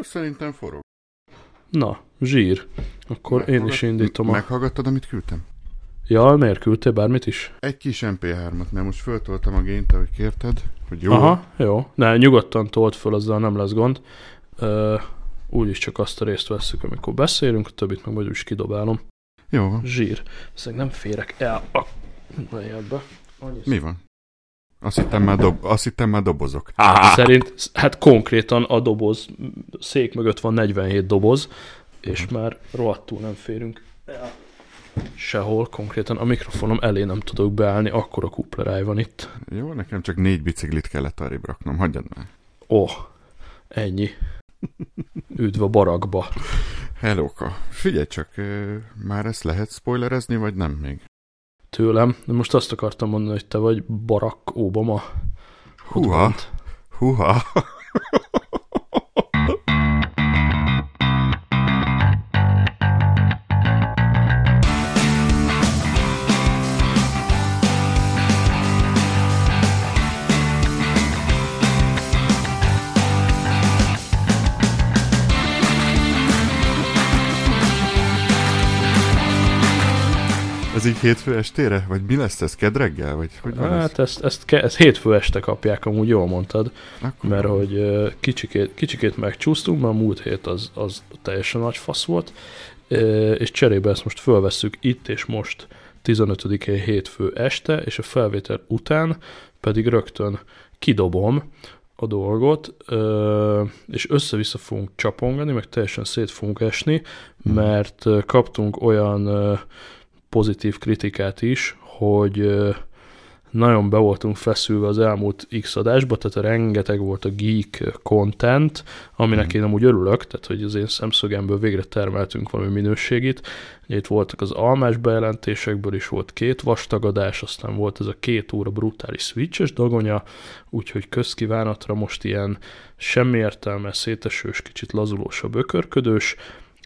Szerintem forog. Na, zsír. Akkor én is indítom a... Meghallgattad, amit küldtem? Ja, miért küldtél bármit is? Egy kis MP3-at, mert most föltoltam a gént, ahogy kérted, hogy jó. Aha, jó. Ne, nyugodtan tolt föl, azzal nem lesz gond. Úgyis csak azt a részt vesszük, amikor beszélünk, a többit meg majd is kidobálom. Jó. Zsír. Szóval nem férek el a be. Mi van? Azt hittem már, dob, azt hittem már dobozok. Szerint, hát konkrétan a doboz, szék mögött van 47 doboz, és uh-huh. már rohadtul nem férünk sehol, konkrétan a mikrofonom elé nem tudok beállni, akkor a kupleráj van itt. Jó, nekem csak négy biciklit kellett arrébb raknom, hagyjad már. Ó, oh, ennyi. Üdv a barakba. Hellóka. Figyelj csak, már ezt lehet spoilerezni, vagy nem még? Tőlem, de most azt akartam mondani, hogy te vagy Barack Obama. Húha, húha. Így hétfő estére? Vagy mi lesz ez? Kedreggel? Vagy hogy van hát ez? ezt, ezt, ezt hétfő este kapják, amúgy jól mondtad. Akkor mert hogy kicsikét, kicsikét megcsúsztunk, mert a múlt hét az, az teljesen nagy fasz volt, és cserébe ezt most fölvesszük itt és most 15-én hétfő este, és a felvétel után pedig rögtön kidobom a dolgot, és össze-vissza fogunk csapongani, meg teljesen szét fogunk esni, hmm. mert kaptunk olyan pozitív kritikát is, hogy nagyon be voltunk feszülve az elmúlt x adásba, tehát rengeteg volt a geek content, aminek mm. én amúgy örülök, tehát hogy az én szemszögemből végre termeltünk valami minőségét. Itt voltak az almás bejelentésekből is volt két vastagadás, aztán volt ez a két óra brutális switches dagonya, úgyhogy közkívánatra most ilyen semmi értelme, szétesős, kicsit lazulósabb, ökörködős,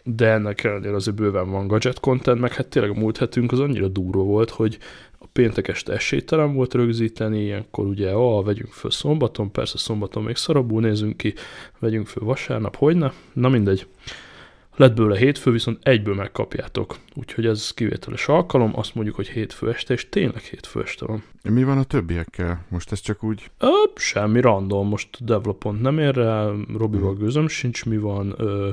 de ennek ellenére azért bőven van gadget content, meg hát tényleg a múlt hetünk az annyira durva volt, hogy a péntek este esélytelen volt rögzíteni, ilyenkor ugye, ah, vegyünk föl szombaton, persze szombaton még szarabul nézünk ki, vegyünk föl vasárnap, hogyne, na mindegy. Lett bőle hétfő, viszont egyből megkapjátok. Úgyhogy ez kivételes alkalom, azt mondjuk, hogy hétfő este, és tényleg hétfő este van. Mi van a többiekkel? Most ez csak úgy? Ö, semmi random, most developont nem ér rá, Robival hmm. gőzöm sincs, mi van, ö,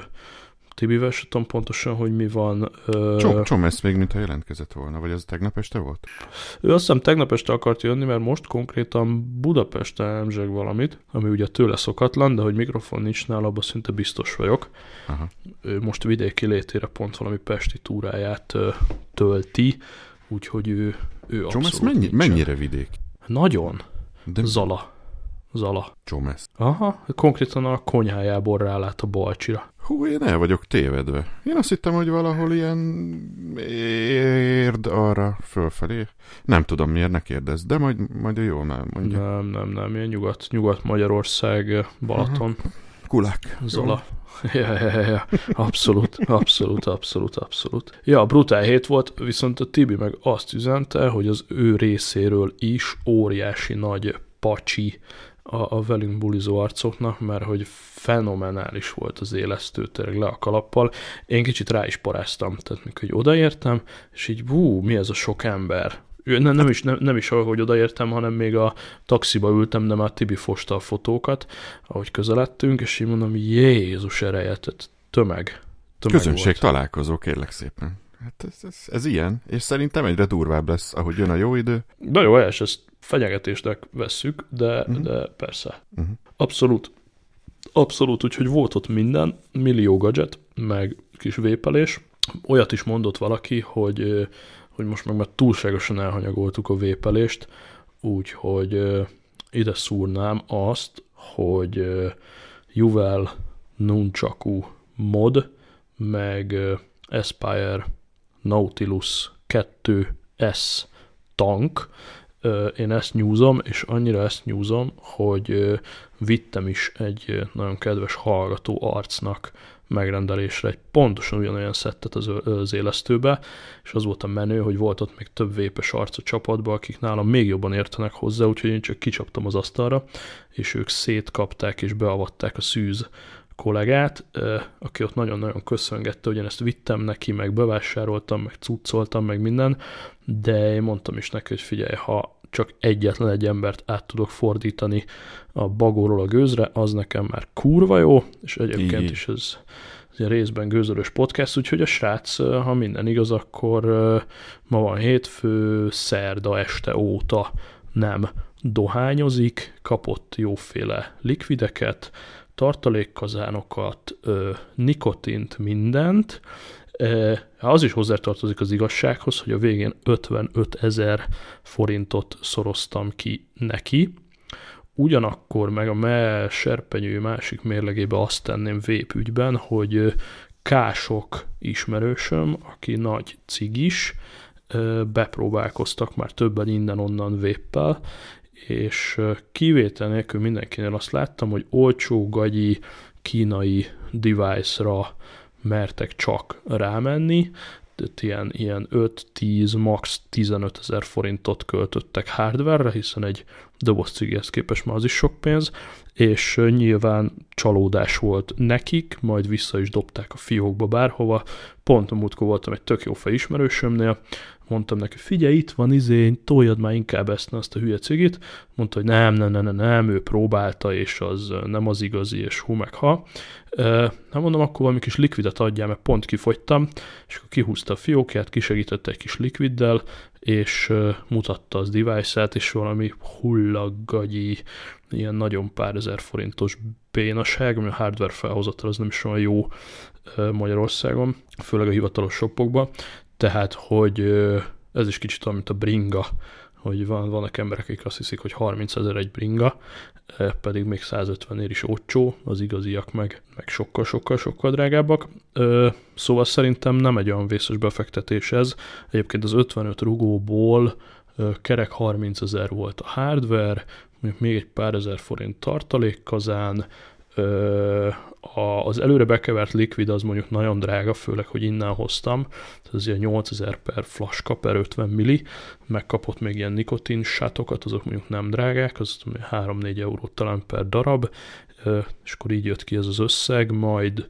Tibivel se tudom pontosan, hogy mi van. Csom, Csom ezt még, mintha jelentkezett volna, vagy ez tegnap este volt? Ő azt hiszem tegnap este akart jönni, mert most konkrétan Budapesten emzseg valamit, ami ugye tőle szokatlan, de hogy mikrofon nincs nála, abban szinte biztos vagyok. Aha. Ő most vidéki létére pont valami pesti túráját tölti, úgyhogy ő, ő Csom, ez mennyi, mennyire vidék? Nagyon. De... Zala. Zala. Csomesz. Aha, konkrétan a konyhájából rálát a balcsira. Hú, én el vagyok tévedve. Én azt hittem, hogy valahol ilyen érd arra fölfelé. Nem tudom miért, ne kérdezz, de majd, majd jól már mondja. Nem, nem, nem, ilyen nyugat, nyugat Magyarország, Balaton. Aha. Kulák. Zola. Ja, ja, ja, abszolút, abszolút, abszolút, abszolút. Ja, brutál hét volt, viszont a Tibi meg azt üzente, hogy az ő részéről is óriási nagy pacsi a, a velünk bulizó arcoknak, mert hogy fenomenális volt az élesztő, tényleg le a kalappal. Én kicsit rá is paráztam, tehát mikor hogy odaértem, és így, hú, mi ez a sok ember? Nem, nem, is, nem, nem is ahogy odaértem, hanem még a taxiba ültem, de már Tibi fosta a fotókat, ahogy közeledtünk, és így mondom, Jézus ereje, tehát tömeg. tömeg Közönség volt. találkozó, kérlek szépen. Hát ez, ez, ez ilyen, és szerintem egyre durvább lesz, ahogy jön a jó idő. De jó, és ezt fenyegetésnek vesszük, de, uh-huh. de persze. Uh-huh. Abszolút. Abszolút, úgyhogy volt ott minden, millió gadget, meg kis vépelés. Olyat is mondott valaki, hogy, hogy most meg már túlságosan elhanyagoltuk a vépelést, úgyhogy ide szúrnám azt, hogy Juvel Nunchaku mod, meg Aspire Nautilus 2S tank, én ezt nyúzom, és annyira ezt nyúzom, hogy vittem is egy nagyon kedves hallgató arcnak megrendelésre egy pontosan ugyanolyan szettet az, az élesztőbe, és az volt a menő, hogy volt ott még több vépes arc a csapatban, akik nálam még jobban értenek hozzá, úgyhogy én csak kicsaptam az asztalra, és ők szétkapták és beavatták a szűz kollégát, aki ott nagyon-nagyon köszöngette, hogy én ezt vittem neki, meg bevásároltam, meg cuccoltam, meg minden, de én mondtam is neki, hogy figyelj, ha csak egyetlen egy embert át tudok fordítani a bagóról a gőzre, az nekem már kurva jó, és egyébként Így. is ez, részben gőzölös podcast, úgyhogy a srác, ha minden igaz, akkor ma van hétfő, szerda este óta nem dohányozik, kapott jóféle likvideket, tartalékkazánokat, nikotint, mindent, az is hozzátartozik az igazsághoz, hogy a végén 55 ezer forintot szoroztam ki neki, ugyanakkor meg a me serpenyő másik mérlegébe azt tenném vépügyben, hogy Kások ismerősöm, aki nagy cigis, bepróbálkoztak már többen innen-onnan véppel, és kivétel nélkül mindenkinél azt láttam, hogy olcsó, gagyi, kínai device-ra mertek csak rámenni, tehát ilyen, ilyen 5-10, max 15 ezer forintot költöttek hardware-re, hiszen egy doboz cigéhez képest már az is sok pénz, és nyilván csalódás volt nekik, majd vissza is dobták a fiókba bárhova. Pont a múltkor voltam egy tök jó felismerősömnél, mondtam neki, figyelj, itt van izé, toljad már inkább ezt, azt a hülye cigit. Mondta, hogy nem, nem, nem, nem, nem, ő próbálta, és az nem az igazi, és hú meg ha. Nem mondom, akkor valami kis likvidet adjál, mert pont kifogytam, és akkor kihúzta a fiókját, kisegítette egy kis likviddel, és mutatta az device-át, és valami hullagagyi, ilyen nagyon pár ezer forintos bénaság, ami a hardware felhozatal az nem is olyan jó Magyarországon, főleg a hivatalos shopokban, tehát, hogy ez is kicsit olyan, mint a bringa, hogy van, vannak emberek, akik azt hiszik, hogy 30 ezer egy bringa, pedig még 150 ér is olcsó, az igaziak meg, meg sokkal, sokkal, sokkal drágábbak. Szóval szerintem nem egy olyan vészes befektetés ez. Egyébként az 55 rugóból kerek 30 ezer volt a hardware, még egy pár ezer forint tartalékkazán, az előre bekevert likvid az mondjuk nagyon drága, főleg, hogy innen hoztam, ez ilyen 8000 per flaska per 50 milli, megkapott még ilyen nikotin sátokat, azok mondjuk nem drágák, az 3-4 eurót talán per darab, és akkor így jött ki ez az összeg, majd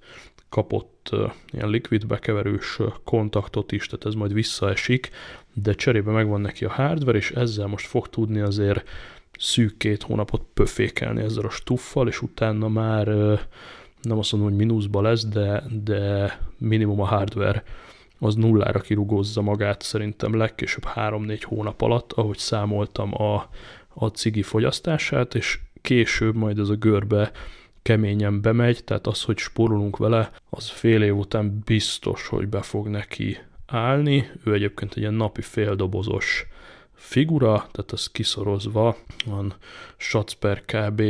kapott ilyen likvid bekeverős kontaktot is, tehát ez majd visszaesik, de cserébe megvan neki a hardware, és ezzel most fog tudni azért szűk két hónapot pöfékelni ezzel a stuffal, és utána már nem azt mondom, hogy mínuszba lesz, de, de minimum a hardware az nullára kirugózza magát szerintem legkésőbb 3-4 hónap alatt, ahogy számoltam a, a cigi fogyasztását, és később majd ez a görbe keményen bemegy, tehát az, hogy spórolunk vele, az fél év után biztos, hogy be fog neki állni. Ő egyébként egy ilyen napi féldobozos figura, tehát az kiszorozva van satsz per kb.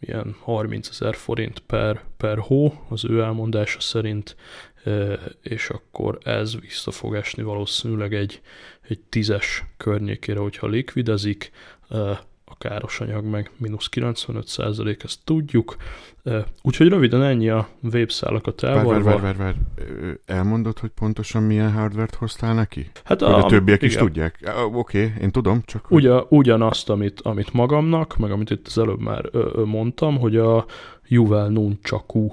ilyen 30 ezer forint per, per hó, az ő elmondása szerint, és akkor ez vissza fog esni valószínűleg egy, egy tízes környékére, hogyha likvidezik, a káros anyag meg mínusz 95 százalék, ezt tudjuk. Úgyhogy röviden ennyi a webszálakat elvarva. Vár, vár, vár, vár, Elmondod, hogy pontosan milyen hardvert hoztál neki? Hát a, a többiek igen. is tudják. Oké, okay, én tudom, csak... Ugyan, ugyanazt, amit, amit magamnak, meg amit itt az előbb már ö, ö, mondtam, hogy a Juvel Nunchaku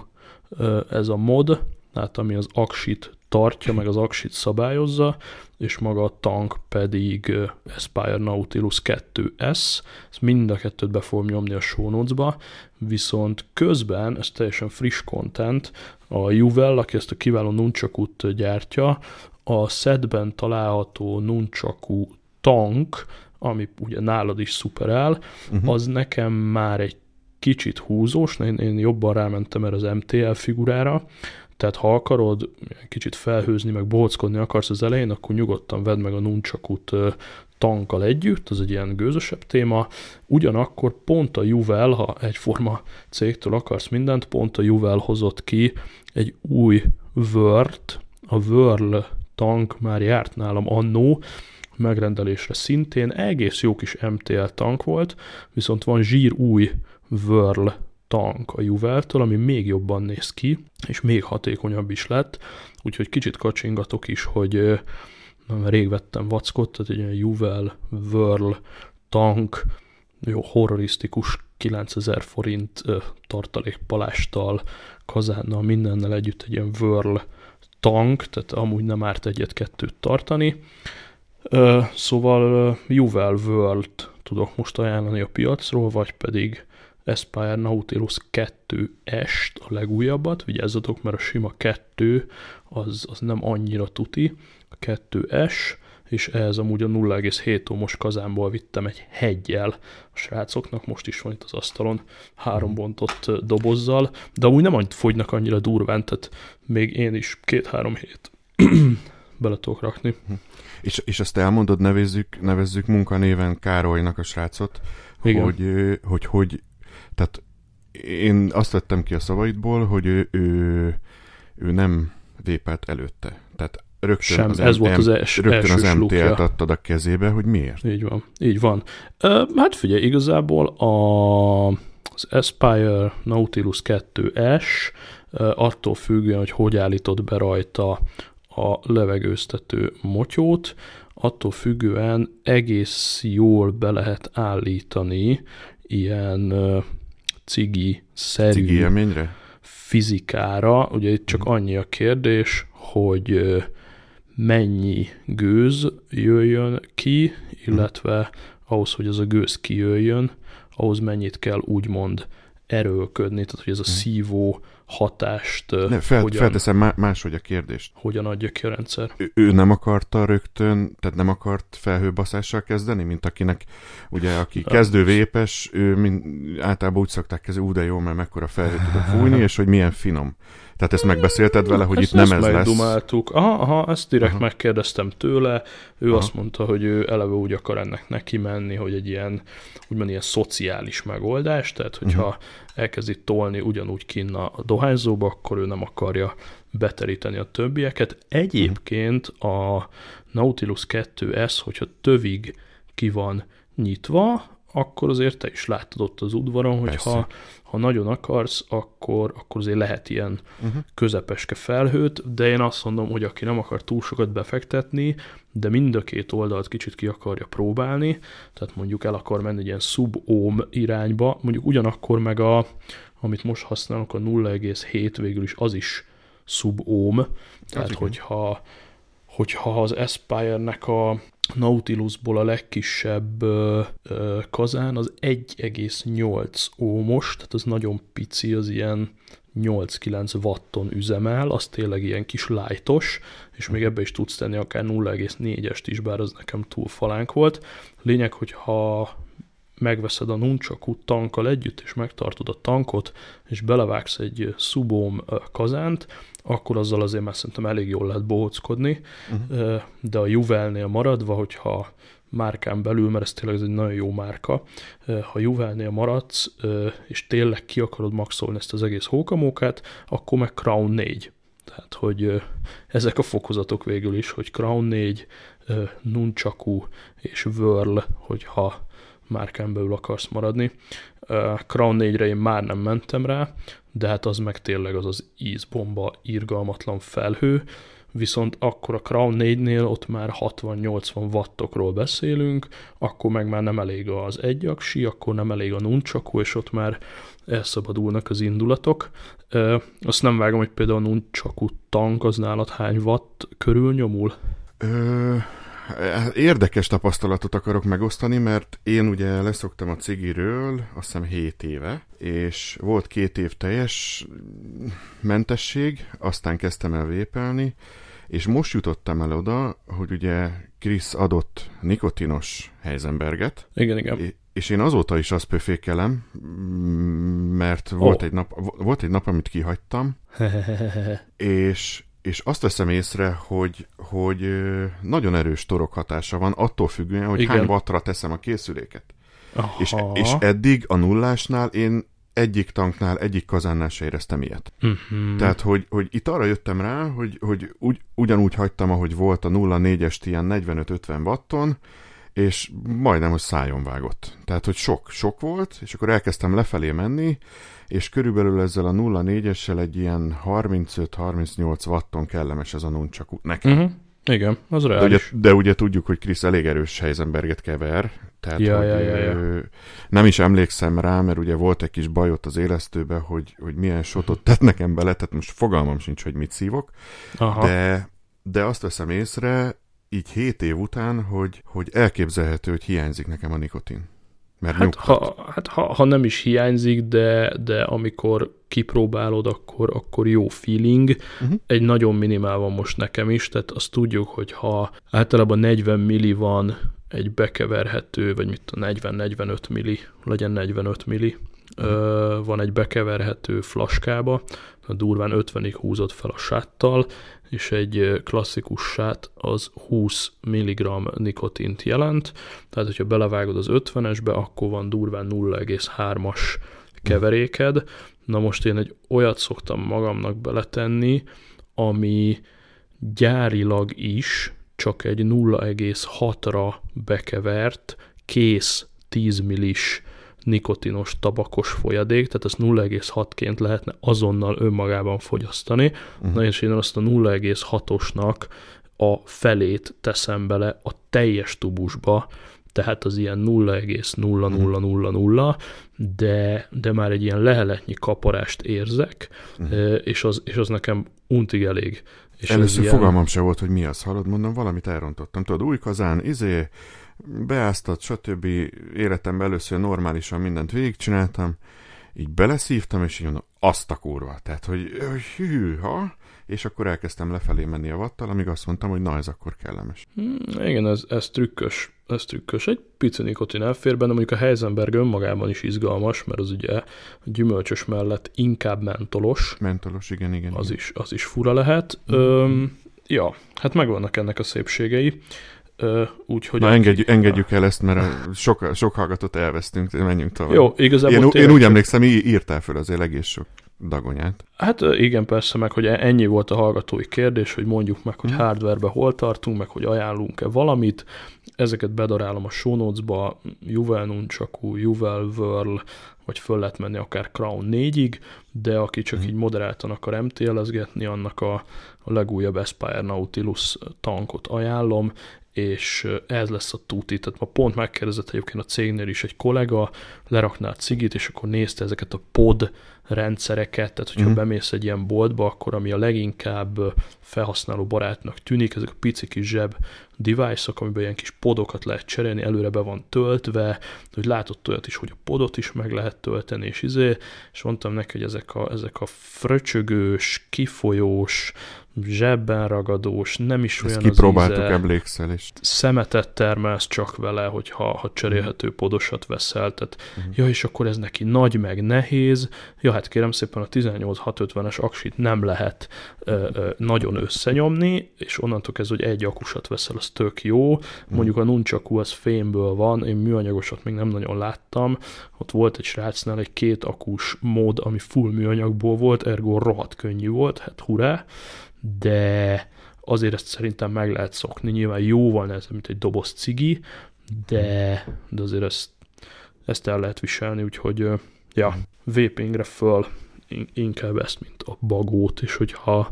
ez a mod, hát ami az aksit tartja, meg az aksit szabályozza, és maga a tank pedig Aspire Nautilus 2S, ezt mind a kettőt be fogom nyomni a show notes-ba, viszont közben, ez teljesen friss content, a Juvel, aki ezt a kiváló nunchakut gyártja, a setben található nunchaku tank, ami ugye nálad is szuperál, uh-huh. az nekem már egy kicsit húzós, én, én jobban rámentem erre az MTL figurára, tehát ha akarod kicsit felhőzni, meg bockodni akarsz az elején, akkor nyugodtan vedd meg a nunchakut tankkal együtt, az egy ilyen gőzösebb téma. Ugyanakkor pont a Juvel, ha egyforma cégtől akarsz mindent, pont a Juvel hozott ki egy új Word, a Whirl tank már járt nálam annó, megrendelésre szintén egész jó kis MTL tank volt, viszont van zsír új Whirl tank a Juveltől, ami még jobban néz ki, és még hatékonyabb is lett, úgyhogy kicsit kacsingatok is, hogy nem, rég vettem vackot, tehát egy ilyen Juvel, Whirl, tank, jó horrorisztikus 9000 forint tartalékpalásttal, kazánnal, mindennel együtt egy ilyen Whirl tank, tehát amúgy nem árt egyet-kettőt tartani. Szóval Juvel World tudok most ajánlani a piacról, vagy pedig Aspire Nautilus 2S-t, a legújabbat, vigyázzatok, mert a sima 2 az, az nem annyira tuti, a 2S, és ehhez amúgy a 0,7 ohmos kazánból vittem egy hegyel a srácoknak, most is van itt az asztalon, három bontott dobozzal, de amúgy nem annyit fogynak annyira durván, tehát még én is két-három hét bele tudok rakni. És, és azt elmondod, nevezzük, nevezzük munkanéven Károlynak a srácot, Igen. hogy, hogy, hogy tehát én azt vettem ki a szavaidból, hogy ő, ő, ő nem vépelt előtte. Tehát rögtön Sem, az, ez M- volt az es, rögtön az MT-t adtad a kezébe, hogy miért? Így van, így van. Hát figyelj, igazából a, az Aspire Nautilus 2S uh, attól függően, hogy hogy állítod be rajta a levegőztető motyót, attól függően egész jól be lehet állítani ilyen cigi-szerű cigi élményre? fizikára. Ugye itt csak annyi a kérdés, hogy mennyi gőz jöjjön ki, illetve ahhoz, hogy az a gőz kijöjjön, ahhoz mennyit kell úgymond erőlködni, tehát hogy ez a szívó hatást ne, fel, hogyan, felteszem máshogy a kérdést. Hogyan adja ki a rendszer? Ő, ő nem akarta rögtön, tehát nem akart felhőbaszással kezdeni, mint akinek, ugye, aki ja. kezdővépes, ő mind, általában úgy szokták kezdeni, ú, de jó, mert mekkora felhőt tudok fújni, és hogy milyen finom. Tehát ezt megbeszélted vele, hogy ezt, itt nem ezt ez lesz? Dumáltuk. Aha, aha, ezt direkt aha. megkérdeztem tőle. Ő aha. azt mondta, hogy ő eleve úgy akar ennek neki menni, hogy egy ilyen, úgymond ilyen szociális megoldás, tehát hogyha uh-huh. elkezdi tolni ugyanúgy kinna a dohányzóba, akkor ő nem akarja beteríteni a többieket. Egyébként a Nautilus 2S, hogyha tövig ki van nyitva, akkor azért te is láttad ott az udvaron, hogy ha, ha nagyon akarsz, akkor, akkor azért lehet ilyen uh-huh. közepeske felhőt, de én azt mondom, hogy aki nem akar túl sokat befektetni, de mind a két oldalt kicsit ki akarja próbálni, tehát mondjuk el akar menni egy ilyen sub-ohm irányba, mondjuk ugyanakkor meg a, amit most használunk, a 0,7 végül is az is sub-ohm, tehát hát hogyha, hogyha az Aspire-nek a Nautilusból a legkisebb ö, ö, kazán az 1,8 ómos, tehát az nagyon pici, az ilyen 8-9 watton üzemel, az tényleg ilyen kis lájtos, és még ebbe is tudsz tenni akár 0,4-est is, bár az nekem túl falánk volt. Lényeg, hogy ha megveszed a nunchaku tankkal együtt, és megtartod a tankot, és belevágsz egy szubóm kazánt, akkor azzal azért már szerintem elég jól lehet bohockodni, uh-huh. de a Juvelnél maradva, hogyha márkán belül, mert ez tényleg egy nagyon jó márka, ha Juvelnél maradsz, és tényleg ki akarod maxolni ezt az egész hókamókát, akkor meg Crown 4. Tehát, hogy ezek a fokozatok végül is, hogy Crown 4, Nunchaku és Whirl, hogyha márkán belül akarsz maradni. Crown 4-re én már nem mentem rá, de hát az meg tényleg az az ízbomba, irgalmatlan felhő, viszont akkor a Crown 4-nél ott már 60-80 wattokról beszélünk, akkor meg már nem elég az egyaksi, akkor nem elég a nunchaku, és ott már elszabadulnak az indulatok. Azt nem vágom, hogy például a nunchaku tank az nálad hány watt körül nyomul? Érdekes tapasztalatot akarok megosztani, mert én ugye leszoktam a cigiről, azt hiszem 7 éve, és volt két év teljes mentesség, aztán kezdtem el vépelni, és most jutottam el oda, hogy ugye Krisz adott nikotinos Heisenberget. Igen, igen. És én azóta is azt pöfékelem, mert volt, oh. egy nap, volt egy nap, amit kihagytam, és és azt veszem észre, hogy, hogy nagyon erős torok hatása van, attól függően, hogy Igen. hány wattra teszem a készüléket. És, és eddig a nullásnál én egyik tanknál, egyik kazánnál se éreztem ilyet. Uh-huh. Tehát, hogy, hogy itt arra jöttem rá, hogy, hogy ugy, ugyanúgy hagytam, ahogy volt a 0,4-est ilyen 45-50 watton, és majdnem, hogy szájon vágott. Tehát, hogy sok, sok volt, és akkor elkezdtem lefelé menni, és körülbelül ezzel a 0,4-essel egy ilyen 35-38 watton kellemes ez a nunchaku nekem. Uh-huh. Igen, az de ugye, reális. de ugye tudjuk, hogy Krisz elég erős Heisenberget kever, tehát Ja, hogy, ja, ja, ja. nem is emlékszem rá, mert ugye volt egy kis baj ott az élesztőbe, hogy, hogy milyen sotot tett nekem bele, tehát most fogalmam sincs, hogy mit szívok, Aha. de, de azt veszem észre, így 7 év után, hogy, hogy elképzelhető, hogy hiányzik nekem a nikotin. Mert Hát, nyugtat. ha, hát ha, ha nem is hiányzik, de, de amikor kipróbálod, akkor, akkor jó feeling. Uh-huh. Egy nagyon minimál van most nekem is, tehát azt tudjuk, hogy ha általában 40 milli van egy bekeverhető, vagy mit tudom, 40-45 milli, legyen 45 milli, ö, van egy bekeverhető flaskába, a durván 50-ig húzott fel a sáttal, és egy klasszikus sát az 20 mg nikotint jelent, tehát hogyha belevágod az 50-esbe, akkor van durván 0,3-as keveréked. Na most én egy olyat szoktam magamnak beletenni, ami gyárilag is csak egy 0,6-ra bekevert, kész 10 millis nikotinos tabakos folyadék, tehát ezt 0,6-ként lehetne azonnal önmagában fogyasztani, uh-huh. na és én azt a 0,6-osnak a felét teszem bele a teljes tubusba, tehát az ilyen 0,0000, de, de már egy ilyen leheletnyi kaparást érzek, uh-huh. és, az, és az nekem untig elég. És Először ilyen- fogalmam se volt, hogy mi az, hallod, mondom, valamit elrontottam. Tudod, új kazán, izé, beáztat, stb. Életemben először normálisan mindent végigcsináltam, így beleszívtam, és így mondom, azt a kurva. Tehát, hogy hogy hűha, és akkor elkezdtem lefelé menni a vattal, amíg azt mondtam, hogy na, ez akkor kellemes. Hmm, igen, ez, ez trükkös. Ez trükkös. Egy pici nikotin elfér benne, mondjuk a Heisenberg önmagában is izgalmas, mert az ugye a gyümölcsös mellett inkább mentolos, Mentolos, igen, igen. az igen. is, az is fura lehet. Öm, ja, hát megvannak ennek a szépségei. Úgyhogy Na, aki- engedjük, el ezt, mert sok, sok hallgatót elvesztünk, menjünk tovább. Jó, igazából Én, én tényleg úgy csak- emlékszem, í- írtál föl azért egész sok dagonyát. Hát igen, persze, meg hogy ennyi volt a hallgatói kérdés, hogy mondjuk meg, hogy Mhm. hardwarebe hol tartunk, meg hogy ajánlunk-e valamit. Ezeket bedarálom a show notes-ba, Juvel Nunchaku, Juvel Whirl, vagy föl lehet menni akár Crown 4-ig, de aki csak Mhm. így moderáltan akar MTL-ezgetni, annak a, a legújabb Aspire Nautilus tankot ajánlom, és ez lesz a tuti. Tehát ma pont megkérdezett egyébként a cégnél is egy kollega, lerakná a cigit, és akkor nézte ezeket a pod rendszereket, tehát hogyha uh-huh. bemész egy ilyen boltba, akkor ami a leginkább felhasználó barátnak tűnik, ezek a pici kis zseb device-ok, amiben ilyen kis podokat lehet cserélni, előre be van töltve, hogy látott olyat is, hogy a podot is meg lehet tölteni, és izé, és mondtam neki, hogy ezek a, ezek a fröcsögős, kifolyós, zsebben ragadós, nem is Ezt olyan kipróbáltuk, az íze, emlékszel, és szemetet termelsz csak vele, hogyha ha cserélhető podosat veszel, tehát Mhm. ja, és akkor ez neki nagy meg nehéz, ja, hát kérem szépen a 18650-es aksit nem lehet ö, ö, nagyon összenyomni, és onnantól kezdve, hogy egy akusat veszel, az tök jó, mondjuk a nunchaku az fémből van, én műanyagosat még nem nagyon láttam, ott volt egy srácnál egy két akus mód, ami full műanyagból volt, ergo rohadt könnyű volt, hát hurrá, de azért ezt szerintem meg lehet szokni. Nyilván jóval nehezebb, mint egy doboz cigi, de, de azért ezt, ezt el lehet viselni, úgyhogy ja, vapingre föl in- inkább ezt, mint a bagót, és hogyha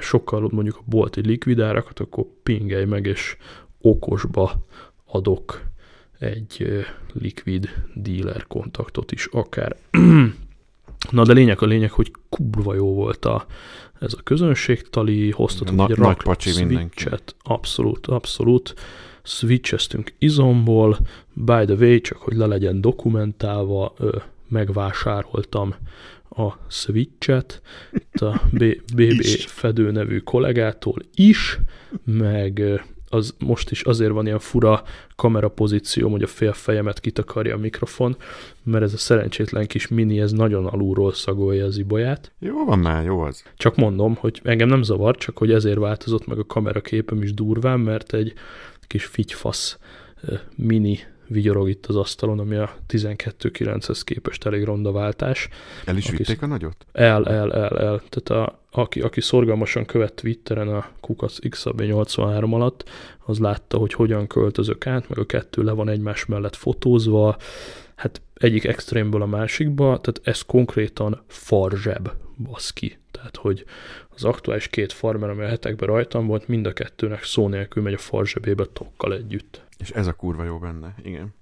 sokkal mondjuk a bolti likvidárakat, akkor pingelj meg, és okosba adok egy likvid dealer kontaktot is akár. Na de lényeg a lényeg, hogy kurva jó volt a, ez a közönségtali, hoztatok Na- egy rak pacsi switchet, abszolút, abszolút, switcheztünk izomból, by the way, csak hogy le legyen dokumentálva, megvásároltam a switchet, a BB. Fedő nevű kollégától is, meg az most is azért van ilyen fura kamerapozícióm, hogy a fél fejemet kitakarja a mikrofon, mert ez a szerencsétlen kis mini, ez nagyon alulról szagolja az ibolyát. jó van már, jó az. Csak mondom, hogy engem nem zavar, csak hogy ezért változott meg a kameraképem is durván, mert egy kis figyfasz mini vigyorog itt az asztalon, ami a 12.9-hez képest elég ronda váltás. El is Aki- vitték a nagyot? El, el, el, el. Tehát a, aki, aki szorgalmasan követ Twitteren a Kukac XAB83 alatt, az látta, hogy hogyan költözök át, meg a kettő le van egymás mellett fotózva. Hát egyik extrémből a másikba, tehát ez konkrétan farzseb, baszki. Tehát, hogy az aktuális két farmer, ami a hetekben rajtam volt, mind a kettőnek szó nélkül megy a farzsebébe tokkal együtt. És ez a kurva jó benne, igen.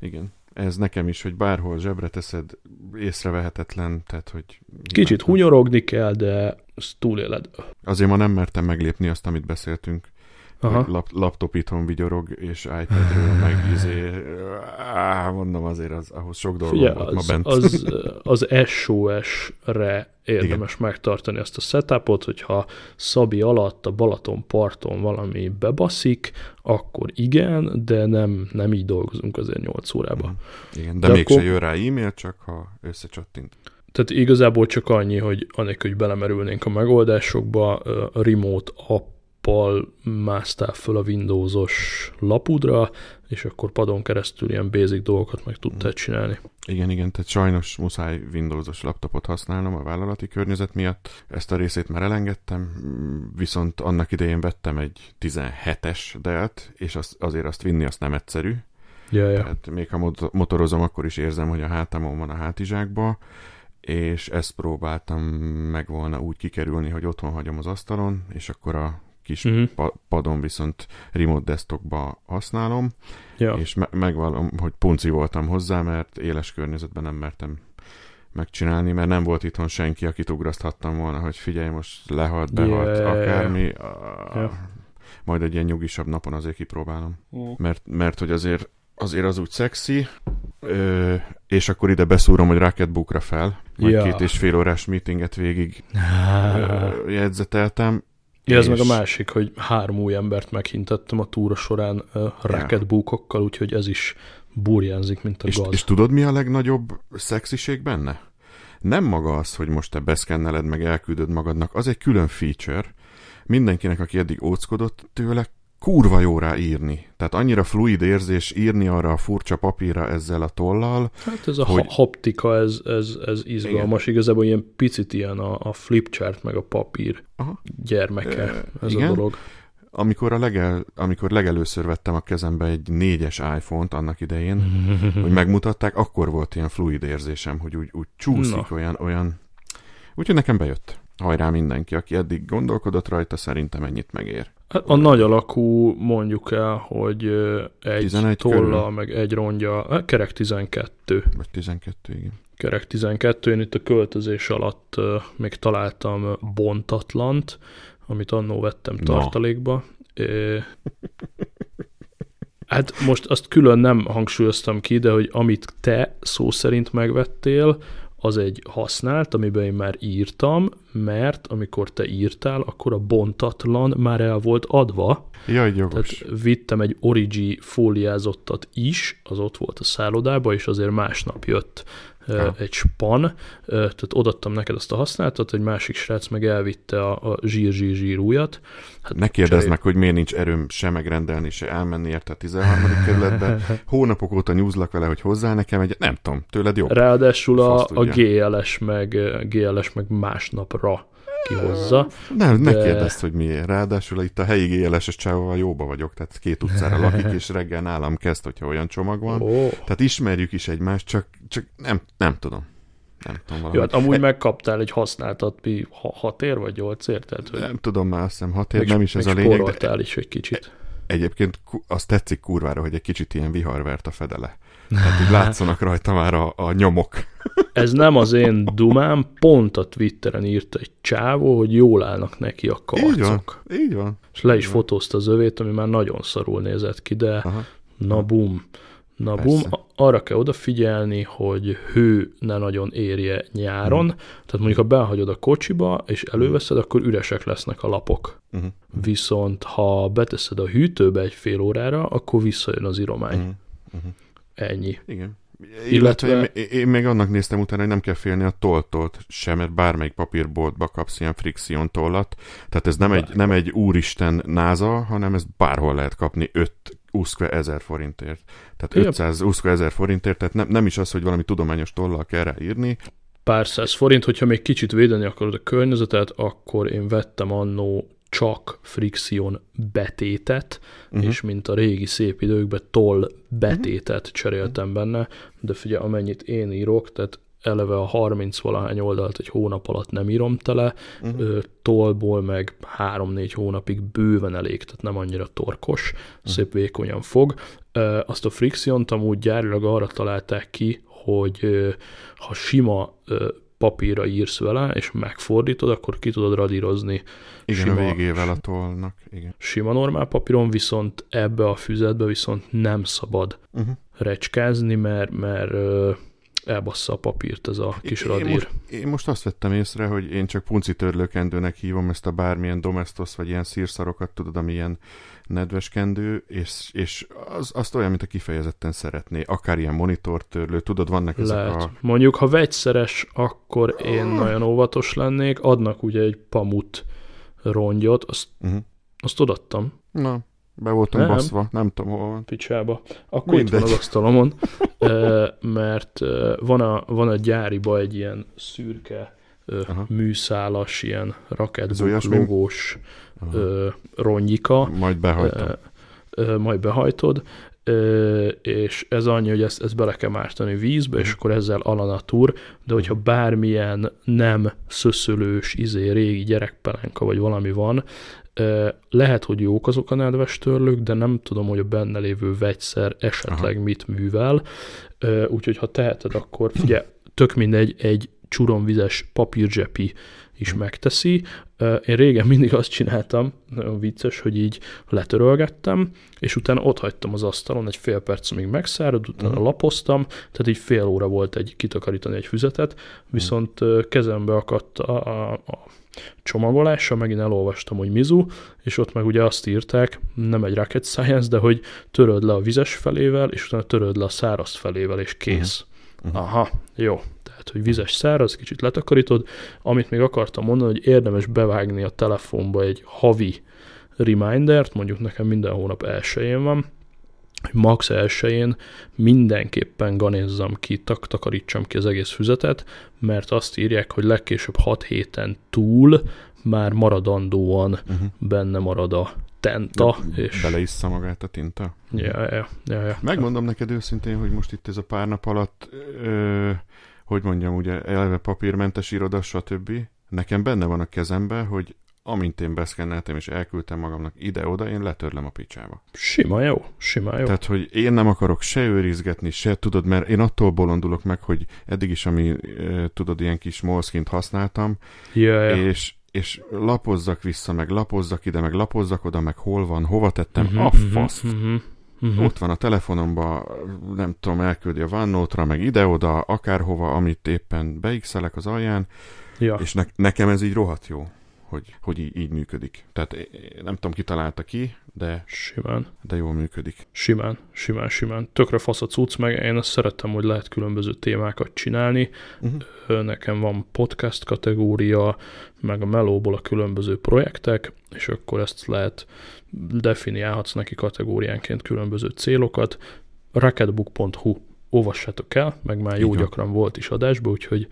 Igen. Ez nekem is, hogy bárhol zsebre teszed, észrevehetetlen, tehát, hogy... Kicsit hunyorogni kell, de ezt túléled. Azért ma nem mertem meglépni azt, amit beszéltünk Aha. Lap, laptop itthon vigyorog, és iPadről meg izé, mondom azért az, ahhoz sok dolog Figyelj, volt az, ma bent. Az, az SOS-re érdemes Igen. megtartani ezt a setupot, hogyha Szabi alatt a Balaton parton valami bebaszik, akkor igen, de nem, nem így dolgozunk azért 8 órában. Mhm. Igen, de, de mégse akkor... jön rá e-mail, csak ha összecsattint. Tehát igazából csak annyi, hogy anélkül, hogy belemerülnénk a megoldásokba, a remote app appal másztál föl a Windowsos lapudra, és akkor padon keresztül ilyen basic dolgokat meg tudtál mm. csinálni. Igen, igen, tehát sajnos muszáj Windowsos laptopot használnom a vállalati környezet miatt. Ezt a részét már elengedtem, viszont annak idején vettem egy 17-es Delt, és az, azért azt vinni azt nem egyszerű. Ja, ja. Tehát még ha motorozom, akkor is érzem, hogy a hátamon van a hátizsákba, és ezt próbáltam meg volna úgy kikerülni, hogy otthon hagyom az asztalon, és akkor a kis uh-huh. pa- padon viszont remote desktopba használom, ja. és me- megvallom, hogy punci voltam hozzá, mert éles környezetben nem mertem megcsinálni, mert nem volt itthon senki, akit ugraszthattam volna, hogy figyelj, most lehalt, behalt, yeah. akármi. Yeah. Majd egy ilyen nyugisabb napon azért kipróbálom. Uh. Mert, mert hogy azért, azért az úgy szexi, ö, és akkor ide beszúrom, hogy Rocketbookra fel, majd ja. két és fél órás meetinget végig ö, jegyzeteltem, Ja, ez meg a másik, hogy három új embert meghintettem a túra során uh, racketbookokkal, úgyhogy ez is burjánzik, mint a és, gaz. És tudod, mi a legnagyobb szexiség benne? Nem maga az, hogy most te beszkenneled, meg elküldöd magadnak, az egy külön feature. Mindenkinek, aki eddig óckodott tőle, kurva jó rá írni. Tehát annyira fluid érzés írni arra a furcsa papírra ezzel a tollal. Hát ez a hogy... haptika, ez, ez, ez izgalmas. Igen. Igazából ilyen picit ilyen a, a flipchart meg a papír Aha. gyermeke e, ez igen. a dolog. Amikor, a legel, amikor legelőször vettem a kezembe egy négyes iPhone-t annak idején, hogy megmutatták, akkor volt ilyen fluid érzésem, hogy úgy, úgy csúszik, Na. olyan, olyan... Úgyhogy nekem bejött. Hajrá mindenki, aki eddig gondolkodott rajta, szerintem ennyit megér. A nagy alakú mondjuk el, hogy egy tolla, meg egy rongya, hát kerek 12. Vagy 12, igen. Kerek 12. Én itt a költözés alatt még találtam bontatlant, amit annó vettem Na. tartalékba. Hát most azt külön nem hangsúlyoztam ki, de hogy amit te szó szerint megvettél, az egy használt, amiben én már írtam, mert amikor te írtál, akkor a bontatlan már el volt adva. Jaj, jogos. Tehát vittem egy Origi fóliázottat is, az ott volt a szállodába, és azért másnap jött ha. egy span, tehát odattam neked azt a használatot, egy másik srác meg elvitte a, a zsír-zsír-zsír újat. Hát ne kérdezd meg, hogy miért nincs erőm se megrendelni, se elmenni érte a 13. kerületbe. Hónapok óta nyúzlak vele, hogy hozzá nekem egy, nem tudom, tőled jobb. Ráadásul a, a GLS meg, GLS meg másnapra kihozza. Nem, de... ne kérdezd, hogy miért. Ráadásul itt a helyi GLS-es csávóval jóba vagyok, tehát két utcára lakik, és reggel nálam kezd, hogyha olyan csomag van. Oh. Tehát ismerjük is egymást, csak, csak nem, nem tudom. Nem tudom valahogy. Jó, hát amúgy e... megkaptál egy használtat, mi hat ér vagy nyolc ér? Tehát, hogy... Nem tudom, már azt hiszem hat ér, nem is ez a lényeg. De... is egy kicsit. Egyébként azt tetszik kurvára, hogy egy kicsit ilyen viharvert a fedele. Tehát így látszanak rajta már a, a nyomok. Ez nem az én dumám, pont a Twitteren írt egy csávó, hogy jól állnak neki a karcok. Így van, így van. És le is fotózta az övét, ami már nagyon szarul nézett ki, de Aha. na bum. Na Persze. bum, arra kell odafigyelni, hogy hő ne nagyon érje nyáron, uh-huh. tehát mondjuk ha behagyod a kocsiba, és előveszed, akkor üresek lesznek a lapok. Uh-huh. Viszont ha beteszed a hűtőbe egy fél órára, akkor visszajön az iromány. Uh-huh. Uh-huh. Ennyi. Igen. Illetve, Illetve én, én még annak néztem utána, hogy nem kell félni a tolltól sem, mert bármelyik papírboltba kapsz ilyen frikción tollat. Tehát ez nem egy, nem egy úristen náza, hanem ez bárhol lehet kapni 5 uszkve ezer forintért. Tehát 500 uszkve ezer forintért, tehát nem, nem is az, hogy valami tudományos tollal kell rá írni. Pár száz forint, hogyha még kicsit védeni akarod a környezetet, akkor én vettem annó csak frikción betétet, uh-huh. és mint a régi szép időkben toll betétet cseréltem benne, de figyelj, amennyit én írok, tehát eleve a 30 valahány oldalt egy hónap alatt nem írom tele, uh-huh. tollból meg 3-4 hónapig bőven elég, tehát nem annyira torkos, uh-huh. szép vékonyan fog. Azt a fricción amúgy gyárilag arra találták ki, hogy ha sima papírra írsz vele, és megfordítod, akkor ki tudod radírozni. Igen, sima, a végével a tollnak. Igen. Sima normál papíron, viszont ebbe a füzetbe viszont nem szabad uh-huh. recskázni, mert, mert elbassza a papírt ez a kis radír. Én most, én most azt vettem észre, hogy én csak punci törlőkendőnek hívom ezt a bármilyen domestos, vagy ilyen szírszarokat, tudod, ami ilyen nedves kendő, és, és az, azt olyan, mint a kifejezetten szeretné. Akár ilyen monitortörlő, tudod, vannak ezek Lehet. a... Mondjuk, ha vegyszeres, akkor én oh. nagyon óvatos lennék. Adnak ugye egy pamut rongyot, azt, uh-huh. azt odattam. Na, be voltam nem. baszva, nem tudom hol van. Picsába. Akkor Mindegy. itt van az asztalomon, mert van a, van a gyáriba egy ilyen szürke, Aha. műszálas, ilyen raketbook logós rongyika. Majd behajtom. Majd behajtod, és ez annyi, hogy ezt, ezt bele kell mártani vízbe, és mhm. akkor ezzel alanatúr, de hogyha bármilyen nem szöszölős, izé, régi gyerekpelenka vagy valami van, lehet, hogy jók azok a nedves törlők, de nem tudom, hogy a benne lévő vegyszer esetleg Aha. mit művel. Úgyhogy ha teheted, akkor figyelj, tök mindegy, egy csuromvizes papírzsepi is megteszi. Én régen mindig azt csináltam, nagyon vicces, hogy így letörölgettem, és utána ott hagytam az asztalon egy fél perc, amíg megszárad, utána mm. lapoztam, tehát így fél óra volt egy kitakarítani egy füzetet, viszont kezembe akadt a, a, a csomagolása, megint elolvastam, hogy Mizu, és ott meg ugye azt írták, nem egy rocket science, de hogy töröd le a vizes felével, és utána töröd le a száraz felével, és kész. Uh-huh. Aha, jó. Tehát, hogy vizes száraz, kicsit letakarítod. Amit még akartam mondani, hogy érdemes bevágni a telefonba egy havi remindert, mondjuk nekem minden hónap elsőjén van, hogy max elsőjén mindenképpen ganézzam ki, tak, takarítsam ki az egész füzetet, mert azt írják, hogy legkésőbb 6 héten túl már maradandóan uh-huh. benne marad a tenta. De és... Beleissza magát a tinta? Ja, ja, ja, ja. Megmondom neked őszintén, hogy most itt ez a pár nap alatt, ö, hogy mondjam, ugye eleve papírmentes iroda, stb. Nekem benne van a kezembe, hogy amint én beszkenneltem és elküldtem magamnak ide-oda, én letörlem a picsába. Sima jó, sima jó. Tehát, hogy én nem akarok se őrizgetni, se tudod, mert én attól bolondulok meg, hogy eddig is, ami tudod, ilyen kis molszkint használtam, yeah, és, és lapozzak vissza, meg lapozzak ide, meg lapozzak oda, meg hol van, hova tettem, uh-huh, a mhm, faszt. Uh-huh. Uh-huh. Ott van a telefonomban, nem tudom, elküldi a OneNote-ra, meg ide-oda, akárhova, amit éppen beixelek az alján, ja. és ne- nekem ez így rohadt jó hogy, hogy így, így működik. Tehát nem tudom, ki találta ki, de, simán. de jól működik. Simán, simán, simán. Tökre fasz a cucc, meg én azt szerettem, hogy lehet különböző témákat csinálni. Uh-huh. Nekem van podcast kategória, meg a melóból a különböző projektek, és akkor ezt lehet definiálhatsz neki kategóriánként különböző célokat. Rocketbook.hu olvassátok el, meg már jó Igen. gyakran volt is adásban, úgyhogy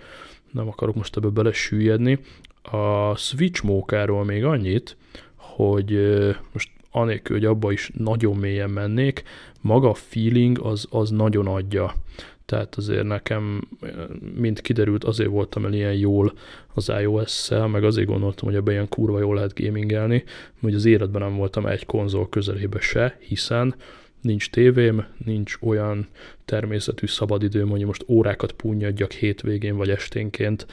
nem akarok most ebbe belesüllyedni. A Switch mókáról még annyit, hogy most anélkül, hogy abba is nagyon mélyen mennék, maga a feeling az, az nagyon adja. Tehát azért nekem, mint kiderült, azért voltam el ilyen jól az iOS-szel, meg azért gondoltam, hogy ebben ilyen kurva jól lehet gamingelni, hogy az életben nem voltam egy konzol közelébe se, hiszen nincs tévém, nincs olyan természetű szabadidőm, hogy most órákat punyadjak hétvégén vagy esténként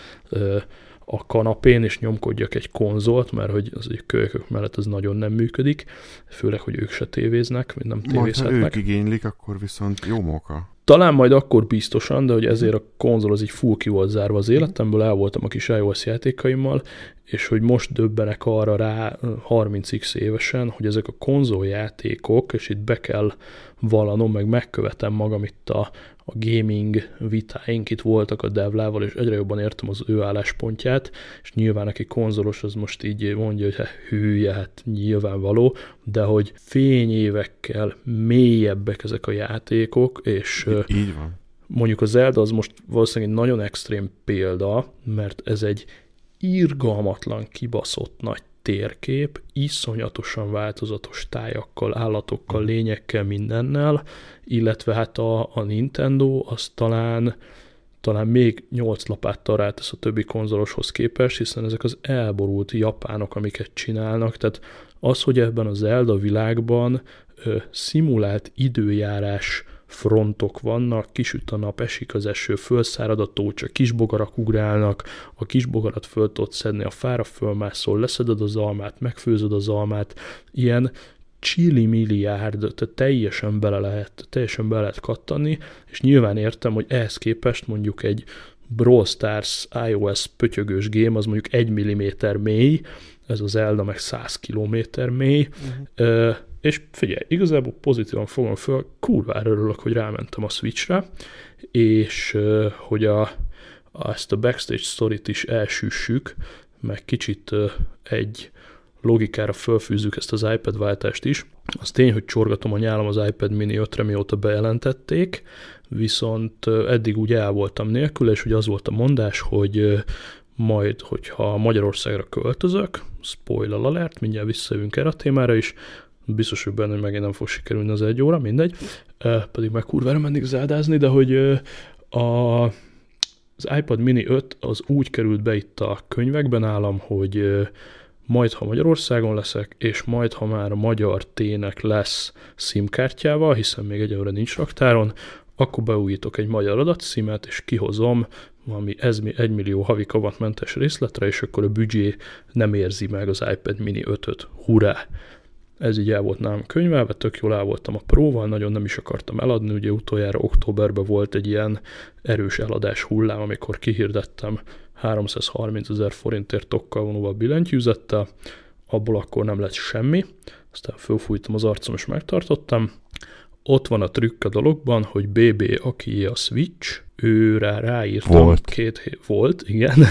a kanapén, és nyomkodjak egy konzolt, mert hogy az egy kölykök mellett ez nagyon nem működik, főleg, hogy ők se tévéznek, vagy nem tévézhetnek. Majd, ha ők igénylik, akkor viszont jó móka. Talán majd akkor biztosan, de hogy ezért a konzol az így full ki volt zárva az életemből, el voltam a kis iOS játékaimmal, és hogy most döbbenek arra rá 30x évesen, hogy ezek a konzoljátékok, és itt be kell vallanom, meg megkövetem magam itt a, a gaming vitáink itt voltak a Devlával, és egyre jobban értem az ő álláspontját, és nyilván neki konzolos az most így mondja, hogy hát hülye, hát nyilvánvaló, de hogy fényévekkel mélyebbek ezek a játékok, és így van. mondjuk a Zelda az most valószínűleg egy nagyon extrém példa, mert ez egy irgalmatlan, kibaszott nagy térkép, iszonyatosan változatos tájakkal, állatokkal, lényekkel, mindennel, illetve hát a, a Nintendo az talán talán még 8 lapáttal rátesz a többi konzoloshoz képest, hiszen ezek az elborult japánok, amiket csinálnak, tehát az, hogy ebben az Zelda világban ö, szimulált időjárás frontok vannak, kisüt a nap, esik az eső, fölszárad a tócsa, kisbogarak ugrálnak, a kisbogarat föl tudod szedni, a fára fölmászol, leszeded az almát, megfőzöd az almát, ilyen csili milliárd, tehát teljesen bele lehet, teljesen bele lehet kattani, és nyilván értem, hogy ehhez képest mondjuk egy Brawl Stars iOS pötyögős game, az mondjuk 1 mm mély, ez az Zelda meg 100 km mély, uh-huh. És figyelj, igazából pozitívan fogom föl, kurvára örülök, hogy rámentem a Switchre, és hogy a, a, ezt a backstage storyt is elsüssük, meg kicsit egy logikára fölfűzzük ezt az iPad váltást is. Az tény, hogy csorgatom a nyálam az iPad mini 5-re, mióta bejelentették, viszont eddig úgy el voltam nélkül, és ugye az volt a mondás, hogy majd, hogyha Magyarországra költözök, spoiler alert, mindjárt visszajövünk erre a témára is, biztos, hogy benne, hogy megint nem fog sikerülni az egy óra, mindegy, pedig meg kurvára mennék záldázni, de hogy a, az iPad mini 5 az úgy került be itt a könyvekben állam, hogy majd ha Magyarországon leszek, és majd ha már a magyar tének lesz SIM-kártyával, hiszen még egyelőre nincs raktáron, akkor beújítok egy magyar adatszímet, és kihozom valami 1 millió havi kavatmentes részletre, és akkor a büdzsé nem érzi meg az iPad mini 5-öt. Hurrá! Ez így el volt nálam könyvelve, tök jól el voltam a próval, nagyon nem is akartam eladni, ugye utoljára októberben volt egy ilyen erős eladás hullám, amikor kihirdettem 330 ezer forintért tokkal vonóval billentyűzettel, abból akkor nem lett semmi, aztán fölfújtam az arcom és megtartottam. Ott van a trükk a dologban, hogy BB, aki a Switch, őre ráírtam. Volt. Két hét, volt, igen.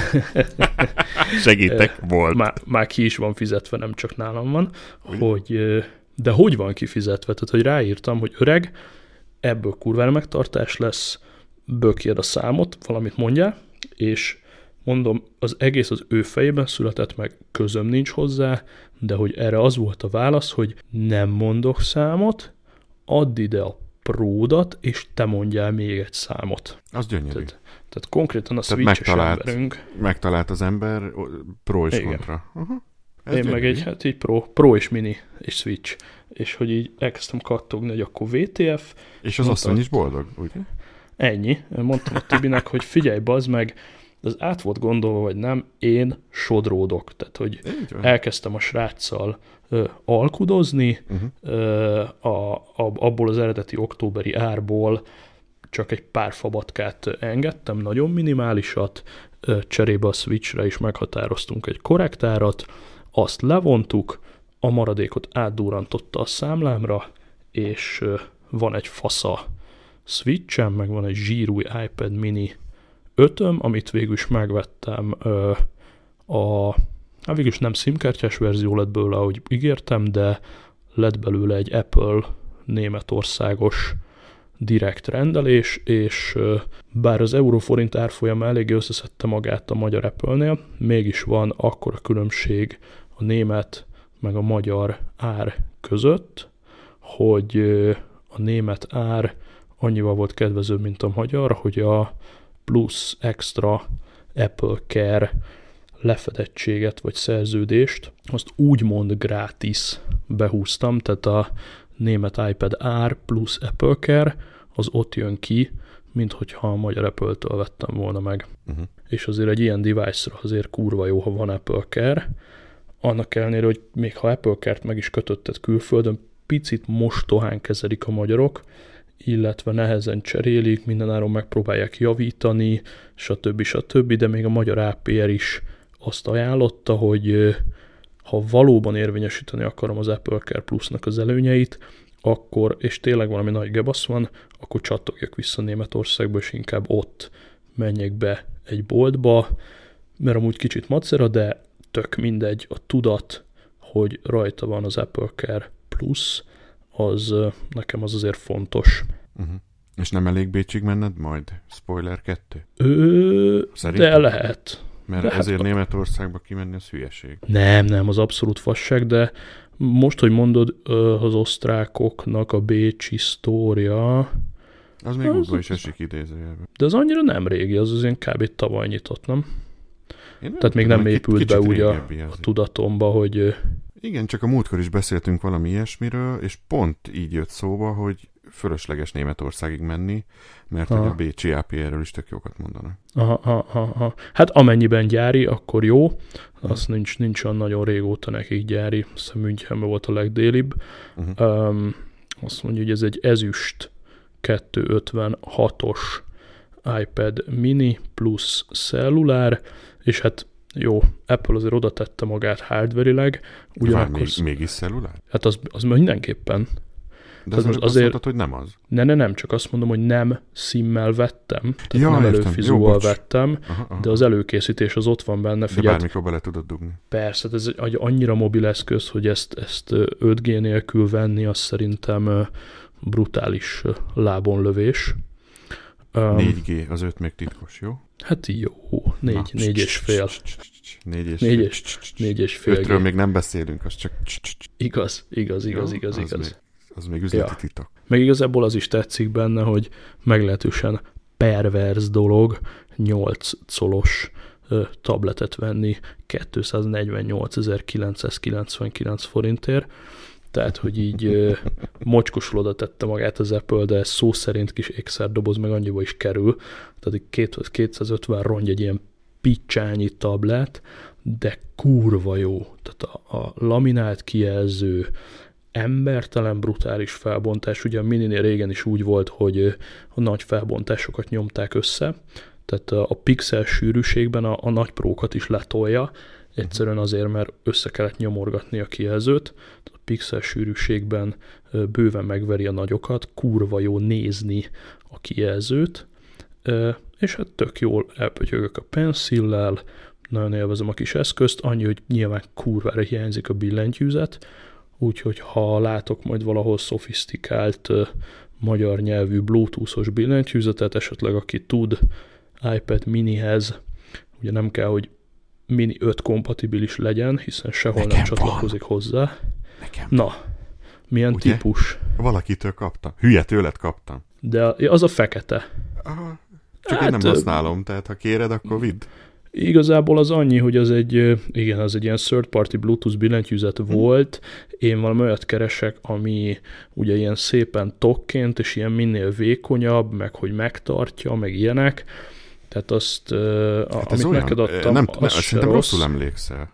Segítek, volt. Már, már ki is van fizetve, nem csak nálam van, Úgy. hogy de hogy van kifizetve? Tehát, hogy ráírtam, hogy öreg, ebből kurvára megtartás lesz, bökjed a számot, valamit mondja, és mondom, az egész az ő fejében született meg, közöm nincs hozzá, de hogy erre az volt a válasz, hogy nem mondok számot, add ide a pródat, és te mondjál még egy számot. Az gyönyörű. Tehát, tehát konkrétan a tehát megtalált, emberünk. Megtalált az ember pro és Igen. kontra. Uh-huh. Én gyönyörű. meg egy, hát így pro, pro és mini, és switch. És hogy így elkezdtem kattogni, hogy akkor VTF. És az asszony is boldog, ugye? Ennyi. Mondtam a Tibinek, hogy figyelj, bazd meg, az át volt gondolva, vagy nem, én sodródok. Tehát, hogy elkezdtem a sráccal alkudozni, uh-huh. a, a, abból az eredeti októberi árból csak egy pár fabatkát engedtem, nagyon minimálisat, cserébe a Switchre is meghatároztunk egy korrektárat, azt levontuk, a maradékot átdúrantotta a számlámra, és van egy fasza Switchem, meg van egy zsírúj iPad mini ötöm, amit végül is megvettem a, hát végül is nem SIM-kártyás verzió lett belőle, ahogy ígértem, de lett belőle egy Apple németországos direkt rendelés, és bár az euróforint árfolyama eléggé összeszedte magát a magyar Apple-nél, mégis van akkora különbség a német meg a magyar ár között, hogy a német ár annyival volt kedvezőbb, mint a magyar, hogy a plusz extra Apple Care lefedettséget vagy szerződést, azt úgymond gratis behúztam, tehát a német iPad ár plusz Apple Care, az ott jön ki, mint hogyha a magyar Apple-től vettem volna meg. Uh-huh. És azért egy ilyen device-ra azért kurva jó, ha van Apple Care, annak ellenére, hogy még ha Apple Care-t meg is kötötted külföldön, picit mostohán kezelik a magyarok, illetve nehezen cserélik, mindenáron megpróbálják javítani, stb. stb., de még a magyar APR is azt ajánlotta, hogy ha valóban érvényesíteni akarom az Apple Care Plus-nak az előnyeit, akkor, és tényleg valami nagy gebasz van, akkor csatogjak vissza Németországba, és inkább ott menjek be egy boltba, mert amúgy kicsit macera, de tök mindegy, a tudat, hogy rajta van az Apple Care Plus, az nekem az azért fontos. Uh-huh. És nem elég Bécsig menned majd? Spoiler 2? Ö, de lehet. Mert de ezért hát, Németországba kimenni az hülyeség. Nem, nem, az abszolút fasság, de most, hogy mondod, az osztrákoknak a bécsi sztória... Az még útba is esik idézőjelben. De az annyira nem régi, az az ilyen kb. tavaly nyitott, nem? nem Tehát még nem épült be úgy a, a tudatomba, hogy... Igen, csak a múltkor is beszéltünk valami ilyesmiről, és pont így jött szóba, hogy fölösleges Németországig menni, mert hogy a Bécsi APR-ről is tök jókat mondanak. Aha, aha, aha. Hát amennyiben gyári, akkor jó. Az hmm. nincs, nincs olyan nagyon régóta nekik gyári. Münchenben volt a legdélibb. Uh-huh. Um, azt mondja, hogy ez egy ezüst 256-os iPad mini plusz cellulár, és hát jó, Apple azért oda tette magát hardverileg. Ugyanakkor... Még, mégis cellulár? Hát az, az mindenképpen. De az most azért mondtad, hogy nem az. Ne, ne, nem, csak azt mondom, hogy nem szimmel vettem, tehát ja, nem előfizúval vettem, aha, aha. de az előkészítés az ott van benne. Figyeld, de bármikor bele tudod dugni. Persze, ez egy annyira mobil eszköz, hogy ezt, ezt 5G nélkül venni, az szerintem brutális lábonlövés. 4G, az 5 még titkos, jó? Hát jó, négy, Na, négy és fél. Négy és, négy és, négy és fél. Ötről még nem beszélünk, az csak... Igaz, igaz, igaz, igaz, igaz az még üzleti ja. titok. Meg igazából az is tetszik benne, hogy meglehetősen perverz dolog 8 colos tabletet venni 248.999 forintért, tehát, hogy így mocskosul tette magát az Apple, de ez szó szerint kis ékszerdoboz meg annyiba is kerül, tehát 250 rongy egy ilyen picsányi tablet, de kurva jó. Tehát a, a laminált kijelző, embertelen, brutális felbontás. Ugye a Mininél régen is úgy volt, hogy a nagy felbontásokat nyomták össze, tehát a pixel sűrűségben a, a nagy prókat is letolja, egyszerűen azért, mert össze kellett nyomorgatni a kijelzőt, a pixel sűrűségben bőven megveri a nagyokat, kurva jó nézni a kijelzőt, és hát tök jól elpötyögök a pencillel, nagyon élvezem a kis eszközt, annyi, hogy nyilván kurvára hiányzik a billentyűzet, úgyhogy ha látok majd valahol szofisztikált magyar nyelvű bluetoothos billentyűzetet, esetleg aki tud iPad minihez, ugye nem kell, hogy mini 5 kompatibilis legyen, hiszen sehol Nekem nem csatlakozik van. hozzá. Nekem. Na, milyen Ugye? típus? Valakitől kaptam. Hülye tőled kaptam. De az a fekete. Aha. Csak hát, én nem használom, tehát ha kéred, akkor vidd. Igazából az annyi, hogy az egy, igen, az egy ilyen third party Bluetooth billentyűzet mm. volt. Én valami olyat keresek, ami ugye ilyen szépen tokkként, és ilyen minél vékonyabb, meg hogy megtartja, meg ilyenek. Tehát azt, hát amit olyan, neked adtam, nem, az nem, se rossz. rosszul emlékszel.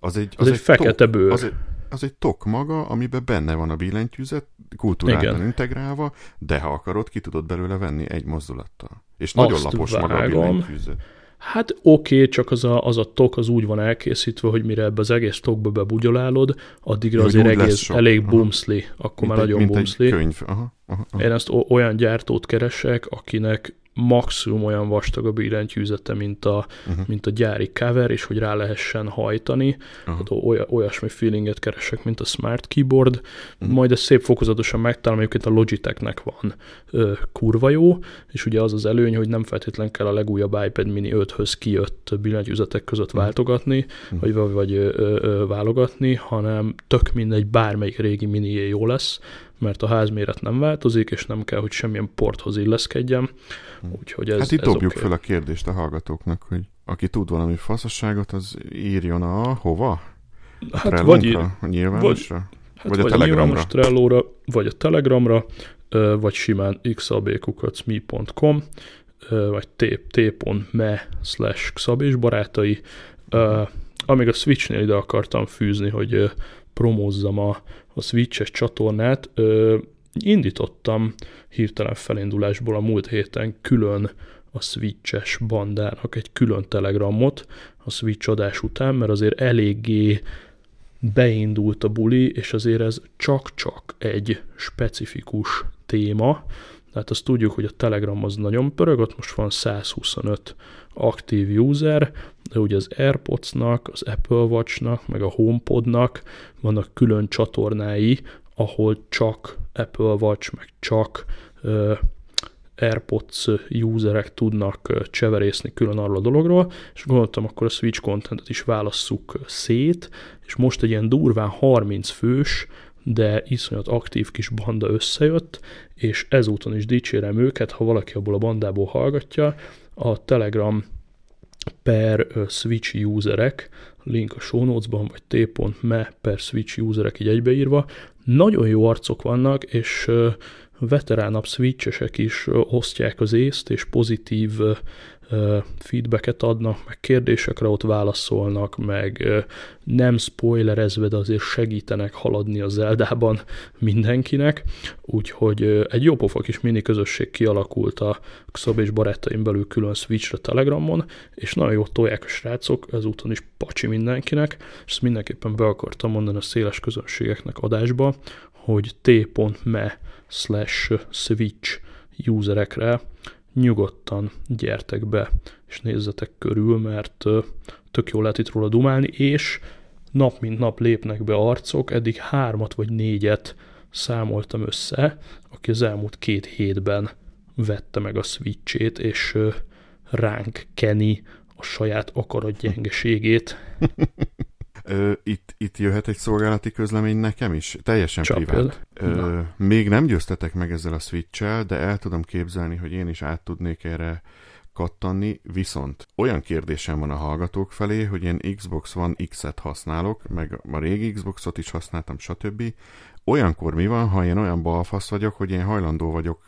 Az egy, az, az egy, egy fekete tok, bőr. Az egy, az egy tok maga, amiben benne van a billentyűzet, kultúráltan integrálva, de ha akarod, ki tudod belőle venni egy mozdulattal. És nagyon Azt lapos vágom. maga a billentyűzet. Hát oké, okay, csak az a, az a tok az úgy van elkészítve, hogy mire ebbe az egész tokba bebugyolálod, addigra azért egész, elég bumszli, akkor mint már egy, nagyon bumszli. könyv. Aha, aha, aha. Én ezt olyan gyártót keresek, akinek maximum olyan vastag a billentyűzete, mint a, uh-huh. mint a gyári cover, és hogy rá lehessen hajtani. Uh-huh. Tehát oly, olyasmi feelinget keresek, mint a Smart Keyboard. Uh-huh. Majd ez szép fokozatosan megtalálom, egyébként a Logitechnek van ö, kurva jó, és ugye az az előny, hogy nem feltétlen kell a legújabb iPad mini 5-höz kijött billentyűzetek között uh-huh. váltogatni, uh-huh. vagy, vagy ö, ö, válogatni, hanem tök mindegy, bármelyik régi mini jó lesz, mert a házméret nem változik, és nem kell, hogy semmilyen porthoz illeszkedjem. Úgyhogy ez, hát itt ez dobjuk okay. fel a kérdést a hallgatóknak, hogy aki tud valami faszosságot, az írjon a hova? A hát vagy, a nyilvánosra? Vagy, hát vagy, vagy a telegramra? Trellóra, vagy a telegramra, vagy simán xabkukacmi.com, vagy t.me slash xabés barátai. Amíg a Switchnél ide akartam fűzni, hogy promózzam a, a Switches csatornát, ö, indítottam hirtelen felindulásból a múlt héten külön a Switches bandának egy külön telegramot a Switch adás után, mert azért eléggé beindult a buli, és azért ez csak-csak egy specifikus téma, tehát azt tudjuk, hogy a Telegram az nagyon pörög, ott most van 125 aktív user, de ugye az AirPods-nak, az Apple Watch-nak, meg a HomePod-nak vannak külön csatornái, ahol csak Apple Watch, meg csak uh, AirPods userek tudnak cseverészni külön arról a dologról, és gondoltam, akkor a Switch contentet is válasszuk szét, és most egy ilyen durván 30 fős, de iszonyat aktív kis banda összejött, és ezúton is dicsérem őket, ha valaki abból a bandából hallgatja, a Telegram per Switch userek, link a show notes-ban, vagy t.me per Switch userek így egybeírva, nagyon jó arcok vannak, és veteránabb switchesek is osztják az észt, és pozitív feedbacket adnak, meg kérdésekre ott válaszolnak, meg nem spoilerezve, de azért segítenek haladni az Zeldában mindenkinek, úgyhogy egy jó pofa kis mini közösség kialakult a Xob és barátaim belül külön Switchre Telegramon, és nagyon jó tolják a srácok, ezúton is pacsi mindenkinek, és ezt mindenképpen be akartam mondani a széles közönségeknek adásba, hogy t.me slash switch userekre nyugodtan gyertek be, és nézzetek körül, mert tök jól lehet itt róla dumálni, és nap mint nap lépnek be arcok, eddig hármat vagy négyet számoltam össze, aki az elmúlt két hétben vette meg a switchét, és ránk keni a saját akaratgyengeségét. itt, itt jöhet egy szolgálati közlemény nekem is, teljesen Csak privát. Ö, még nem győztetek meg ezzel a switch de el tudom képzelni, hogy én is át tudnék erre kattanni, viszont olyan kérdésem van a hallgatók felé, hogy én Xbox One X-et használok, meg a régi Xboxot is használtam, stb. Olyankor mi van, ha én olyan balfasz vagyok, hogy én hajlandó vagyok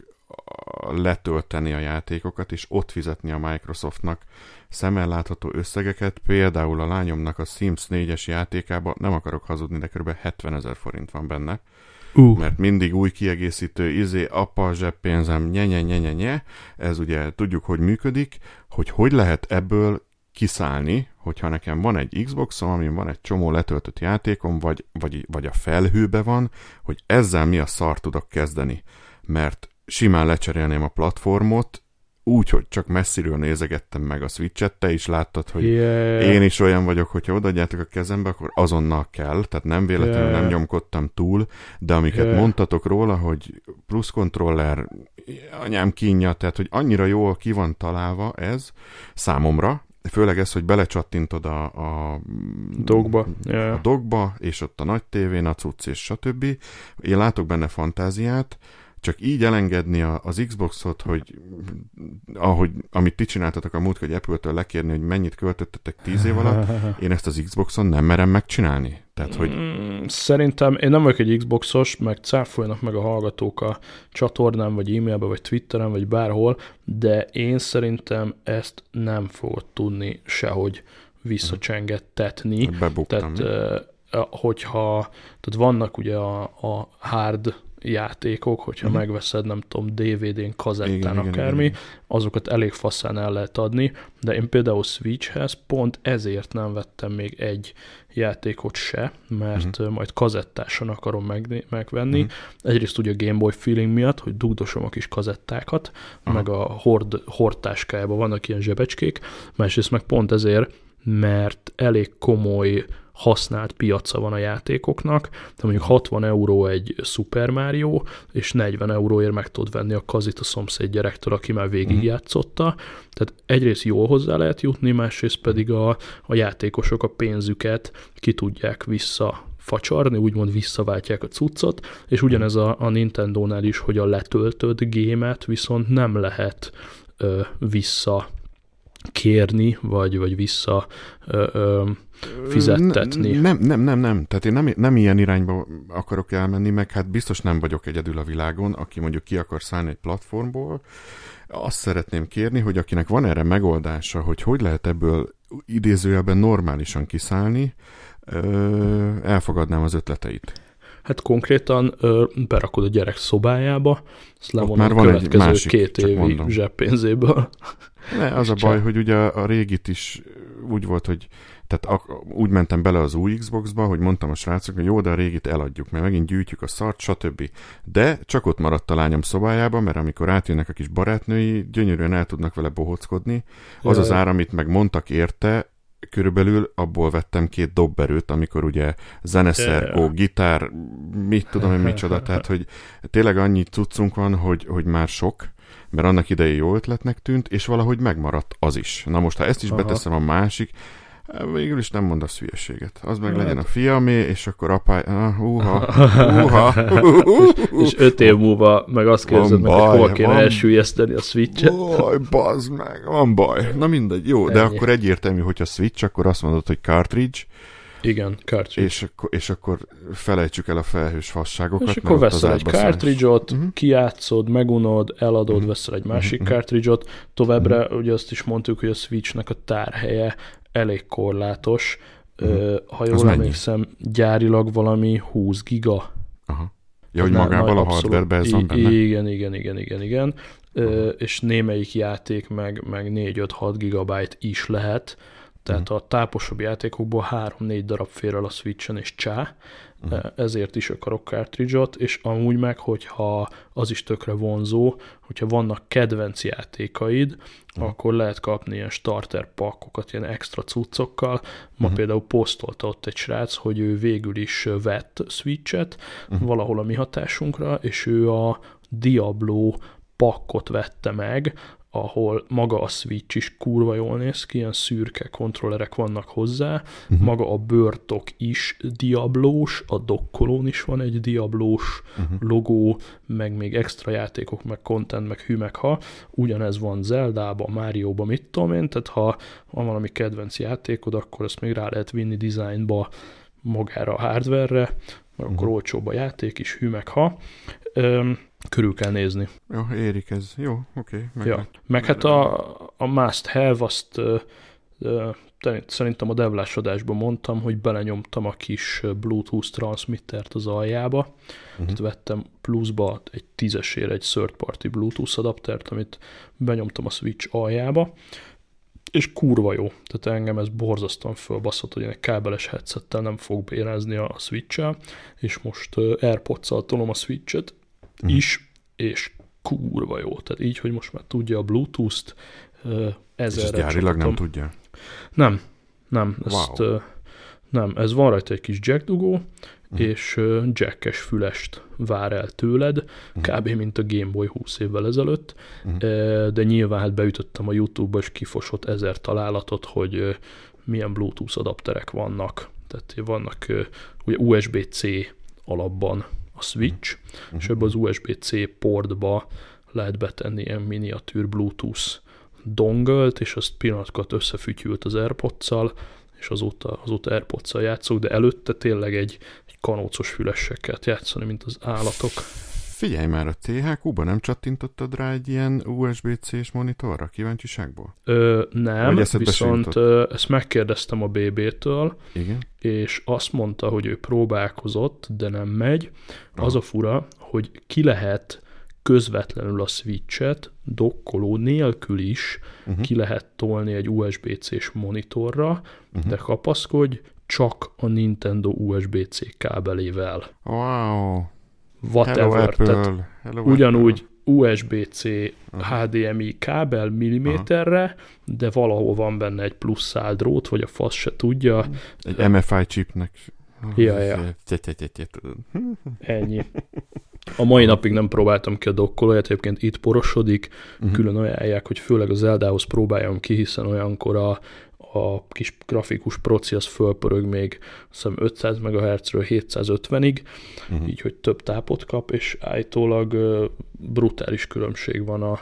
letölteni a játékokat, és ott fizetni a Microsoftnak szemmel látható összegeket, például a lányomnak a Sims 4-es játékába, nem akarok hazudni, de kb. 70 ezer forint van benne, uh. mert mindig új kiegészítő, izé, apa, zseppénzem, nye, nye, nye, nye, nye, ez ugye tudjuk, hogy működik, hogy hogy lehet ebből kiszállni, hogyha nekem van egy Xboxom, amin van egy csomó letöltött játékom, vagy, vagy, vagy a felhőbe van, hogy ezzel mi a szar tudok kezdeni. Mert simán lecserélném a platformot, úgy, hogy csak messziről nézegettem meg a Switch-et, te is láttad, hogy yeah. én is olyan vagyok, hogyha odaadjátok a kezembe, akkor azonnal kell, tehát nem véletlenül yeah. nem nyomkodtam túl, de amiket yeah. mondtatok róla, hogy plusz kontroller, anyám kínja, tehát hogy annyira jól ki van találva ez számomra, főleg ez, hogy belecsattintod a, a dogba, yeah. a dogba, és ott a nagy tévén a cucc, és stb. Én látok benne fantáziát, csak így elengedni az Xboxot, hogy ahogy, amit ti csináltatok a múlt, hogy Apple-től lekérni, hogy mennyit költöttetek tíz év alatt, én ezt az Xboxon nem merem megcsinálni. Tehát, hogy... Mm, szerintem én nem vagyok egy Xboxos, meg cáfoljanak meg a hallgatók a csatornán, vagy e-mailben, vagy Twitteren, vagy bárhol, de én szerintem ezt nem fogod tudni sehogy visszacsengettetni. Bebuktam. Tehát, hogyha, tehát vannak ugye a, a hard játékok, hogyha uh-huh. megveszed, nem tudom, DVD-n, kazettán, igen, akármi, igen, igen. azokat elég faszán el lehet adni, de én például Switchhez pont ezért nem vettem még egy játékot se, mert uh-huh. majd kazettásan akarom meg, megvenni. Uh-huh. Egyrészt ugye a Game Boy feeling miatt, hogy dugdosom a kis kazettákat, uh-huh. meg a hord, hordtáskájában vannak ilyen zsebecskék, másrészt meg pont ezért, mert elég komoly használt piaca van a játékoknak, de mondjuk 60 euró egy Super Mario, és 40 euróért meg tudod venni a kazit a szomszéd gyerektől, aki már végigjátszotta. Mhm. Tehát egyrészt jól hozzá lehet jutni, másrészt pedig a, a játékosok a pénzüket ki tudják vissza facsarni, úgymond visszaváltják a cuccot, és ugyanez a, a Nintendo-nál is, hogy a letöltött gémet viszont nem lehet ö, vissza kérni, vagy, vagy vissza ö, ö, fizettetni. Nem, nem, nem, nem. Tehát én nem, nem ilyen irányba akarok elmenni, meg hát biztos nem vagyok egyedül a világon, aki mondjuk ki akar szállni egy platformból. Azt szeretném kérni, hogy akinek van erre megoldása, hogy hogy lehet ebből idézőjelben normálisan kiszállni, elfogadnám az ötleteit. Hát konkrétan ö, berakod a gyerek szobájába, azt levonom már van a következő egy másik, két évi mondom. zseppénzéből. Ne, az a baj, hogy ugye a régit is úgy volt, hogy tehát úgy mentem bele az új Xbox-ba, hogy mondtam a srácok, hogy jó, de a régit eladjuk, mert megint gyűjtjük a szart, stb. De csak ott maradt a lányom szobájában, mert amikor átjönnek a kis barátnői, gyönyörűen el tudnak vele bohockodni. Az az ár, amit meg mondtak érte, körülbelül abból vettem két dobberőt, amikor ugye zeneszerkó, gitár, mit tudom én micsoda, tehát hogy tényleg annyi cuccunk van, hogy, hogy már sok, mert annak idején jó ötletnek tűnt, és valahogy megmaradt az is. Na most, ha ezt is Aha. beteszem a másik, Végül is nem mondasz hülyeséget. Az meg legyen a fiamé, és akkor apály... Uh, húha, húha, És öt év múlva meg azt kérdezed meg, hogy hol kéne elsüllyeszteni a switchet. Baj, bazd meg, van baj. Na mindegy, jó, Ennyi. de akkor egyértelmű, hogyha switch, akkor azt mondod, hogy cartridge, igen, cartridge. És akkor, és akkor felejtsük el a felhős fasságokat. És akkor veszel egy cartridge-ot, uh-huh. kijátszod, megunod, eladod, uh-huh. veszel egy másik uh-huh. cartridge-ot. Továbbra uh-huh. ugye azt is mondtuk, hogy a Switchnek a tárhelye elég korlátos. Uh-huh. Uh, ha jól emlékszem, gyárilag valami 20 giga. Aha. Ja, hogy magával a hardware ez van benne? Igen, igen, igen, igen, igen. Uh, és némelyik játék meg, meg 4-5-6 gigabyte is lehet, tehát uh-huh. a táposabb játékokból 3-4 darab fér el a Switchen és csá, uh-huh. ezért is akarok cartridge-ot, és amúgy meg, hogyha az is tökre vonzó, hogyha vannak kedvenc játékaid, uh-huh. akkor lehet kapni ilyen starter pakkokat, ilyen extra cuccokkal. Ma uh-huh. például posztolta ott egy srác, hogy ő végül is vett Switch-et uh-huh. valahol a mi hatásunkra, és ő a Diablo pakkot vette meg, ahol maga a Switch is kurva jól néz ki, ilyen szürke kontrollerek vannak hozzá, uh-huh. maga a bőrtok is diablós, a dokkolón is van egy diablós uh-huh. logó, meg még extra játékok, meg content, meg hű, meg ha. Ugyanez van Zelda-ba, Mario-ba, mit tudom én, tehát ha van valami kedvenc játékod, akkor ezt még rá lehet vinni designba magára a hardware-re, mert uh-huh. akkor olcsóbb a játék is, hű, meg ha. Üm, körül kell nézni. Jó, érik ez. Jó, oké. Okay, meg, ja. meg hát a, a must have, azt uh, uh, szerintem a devlásodásban mondtam, hogy belenyomtam a kis Bluetooth transmittert az aljába. Uh-huh. Tehát vettem pluszba egy tízesére egy third party Bluetooth adaptert, amit benyomtam a Switch aljába, és kurva jó. Tehát engem ez borzasztóan fölbaszott, hogy én egy kábeles headsettel nem fog bérázni a switch és most AirPods-szal tolom a Switch-et, mm. is, és kurva jó. Tehát így, hogy most már tudja a Bluetooth-t, ezerre És gyárilag nem tudja? Nem, nem. Ezt, wow. nem, ez van rajta egy kis jack dugó, uh-huh. és jackes fülest vár el tőled, uh-huh. kb. mint a Game Boy 20 évvel ezelőtt, uh-huh. de nyilván hát beütöttem a YouTube-ba, és kifosott ezer találatot, hogy milyen Bluetooth adapterek vannak. Tehát vannak ugye USB-C alapban switch, uh-huh. és ebből az USB-C portba lehet betenni ilyen miniatűr Bluetooth dongelt, és azt pillanatokat összefütyült az airpods és azóta, azóta airpods játszok, de előtte tényleg egy, egy kanócos fülessel kellett játszani, mint az állatok. Figyelj már, a THQ-ba nem csattintottad rá egy ilyen USB-C-s monitorra kíváncsiságból? Ö, nem, viszont ö, ezt megkérdeztem a BB-től, Igen? és azt mondta, hogy ő próbálkozott, de nem megy. Aha. Az a fura, hogy ki lehet közvetlenül a switchet dokkoló nélkül is uh-huh. ki lehet tolni egy USB-C-s monitorra, uh-huh. de kapaszkodj, csak a Nintendo USB-C kábelével. Wow! Whatever. Hello, Apple. Tehát Hello, ugyanúgy USB-C HDMI kábel milliméterre, de valahol van benne egy plusz szál drót, vagy a fasz se tudja. Egy MFI chipnek. Ja, ja. Ennyi. A mai napig nem próbáltam ki a dokkolóját, egyébként itt porosodik, uh-huh. külön ajánlják, hogy főleg az Zeldához próbáljam ki, hiszen olyankor a, a kis grafikus proci az fölpörög még hiszem 500 MHz-ről 750-ig, uh-huh. így, hogy több tápot kap, és állítólag brutális különbség van a,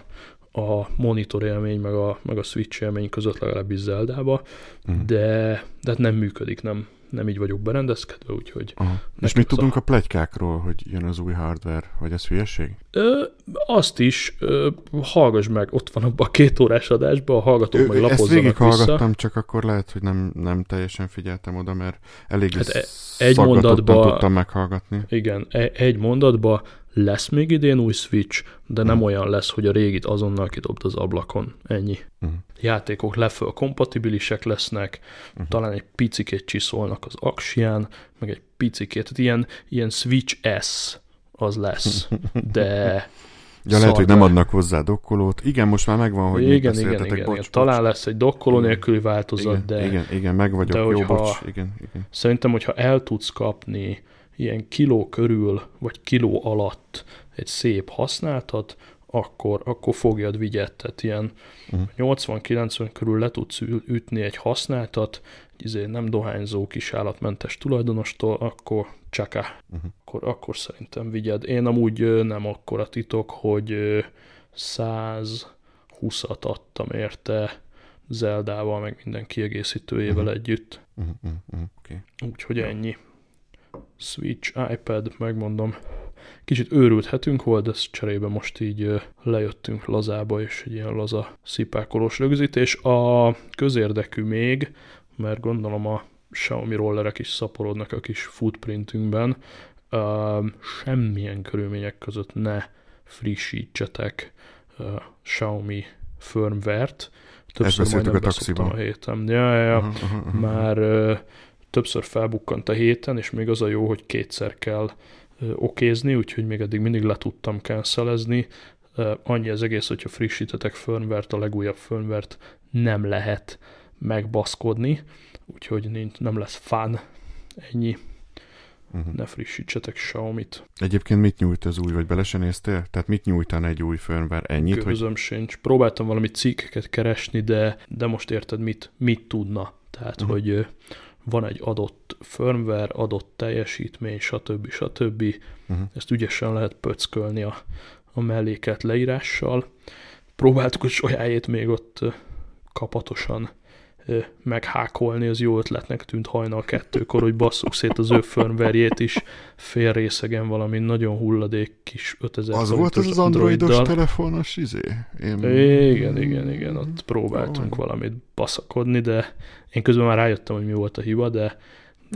a monitor élmény meg a, meg a Switch élmény között legalábbis Zeldába, uh-huh. de, de hát nem működik, nem, nem így vagyok berendezkedve, úgyhogy... Aha. És mit tudunk a... a plegykákról, hogy jön az új hardware, vagy ez hülyeség? Ö, azt is, ö, hallgass meg, ott van abban a két órás adásban, a hallgatók meg lapozzanak Ezt hallgattam, csak akkor lehet, hogy nem, nem teljesen figyeltem oda, mert elég hát e- egy mondatba tudtam meghallgatni. Igen, e- egy mondatba lesz még idén új Switch, de nem mm. olyan lesz, hogy a régit azonnal kidobd az ablakon. Ennyi. Mm. Játékok leföl kompatibilisek lesznek, mm. talán egy picikét csiszolnak az aksián, meg egy picikét, tehát ilyen, ilyen Switch S az lesz, de Ja, lehet, hogy nem adnak hozzá dokkolót. Igen, most már megvan, hogy igen, igen, igen, igen, bocs, igen. Talán lesz egy dokkoló nélküli változat, igen, de... Igen, igen, meg vagyok, de jó, bocs. Igen, igen. Szerintem, hogyha el tudsz kapni ilyen kiló körül, vagy kiló alatt egy szép használtat, akkor, akkor fogjad vigyet, tehát ilyen uh-huh. 80-90 körül le tudsz ütni egy használtat, egy izé nem dohányzó kis állatmentes tulajdonostól, akkor csaka, uh-huh. akkor, akkor szerintem vigyed. Én amúgy nem akkora titok, hogy 120-at adtam érte Zeldával, meg minden kiegészítőjével uh-huh. együtt. Uh-huh. Uh-huh. Okay. Úgyhogy ennyi. Switch, iPad, megmondom, kicsit őrülthetünk volt, de cserébe most így lejöttünk lazába, és egy ilyen laza szipákolós rögzítés. A közérdekű még, mert gondolom a Xiaomi rollerek is szaporodnak a kis footprintünkben, uh, semmilyen körülmények között ne frissítsetek uh, Xiaomi firmware-t. Többször majdnem a taxiban. a héten. Ja, ja, ja. Uh-huh, uh-huh. Már uh, többször felbukkant a héten, és még az a jó, hogy kétszer kell okézni, úgyhogy még eddig mindig le tudtam cancelezni. Annyi az egész, hogyha frissítetek firmware a legújabb firmware nem lehet megbaszkodni, úgyhogy nincs, nem lesz fán. Ennyi. Uh-huh. Ne frissítsetek Xiaomi-t. Egyébként mit nyújt az új, vagy bele se néztél? Tehát mit nyújtan egy új firmware? Ennyit? Közöm hogy... sincs. Próbáltam valami cikkeket keresni, de, de most érted, mit, mit tudna. Tehát, uh-huh. hogy van egy adott firmware, adott teljesítmény, stb. stb. Uh-huh. Ezt ügyesen lehet pöckölni a, a melléket leírással. Próbáltuk a sajájét még ott kapatosan meghákolni, az jó ötletnek tűnt hajnal kettőkor, hogy basszuk szét az ő firmware is fél részegen valami nagyon hulladék kis 5000 Az volt az az androidos telefonos izé? Én... Igen, igen, igen, ott próbáltunk valamit baszakodni, de én közben már rájöttem, hogy mi volt a hiba, de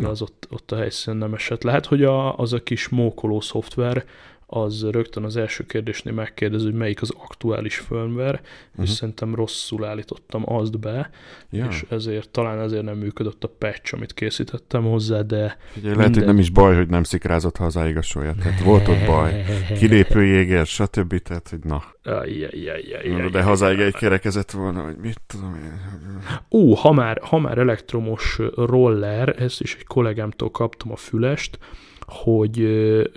az ott, ott a helyszínen nem esett. Lehet, hogy a, az a kis mókoló szoftver, az rögtön az első kérdésnél megkérdez, hogy melyik az aktuális firmware, uh-huh. és mhm. szerintem rosszul állítottam azt be, ja. és ezért talán ezért nem működött a patch, amit készítettem hozzá, de... Ugye, lehet, hogy nem is baj, hogy nem szikrázott hazáig a saját, tehát volt ott baj, kilépő jéger, stb. Tehát, hogy na. Ajjajjajjaj, de hazáig egy kerekezett volna, hogy mit tudom én. Ó, ha már, ha már elektromos roller, ezt is egy kollégámtól kaptam a fülest, hogy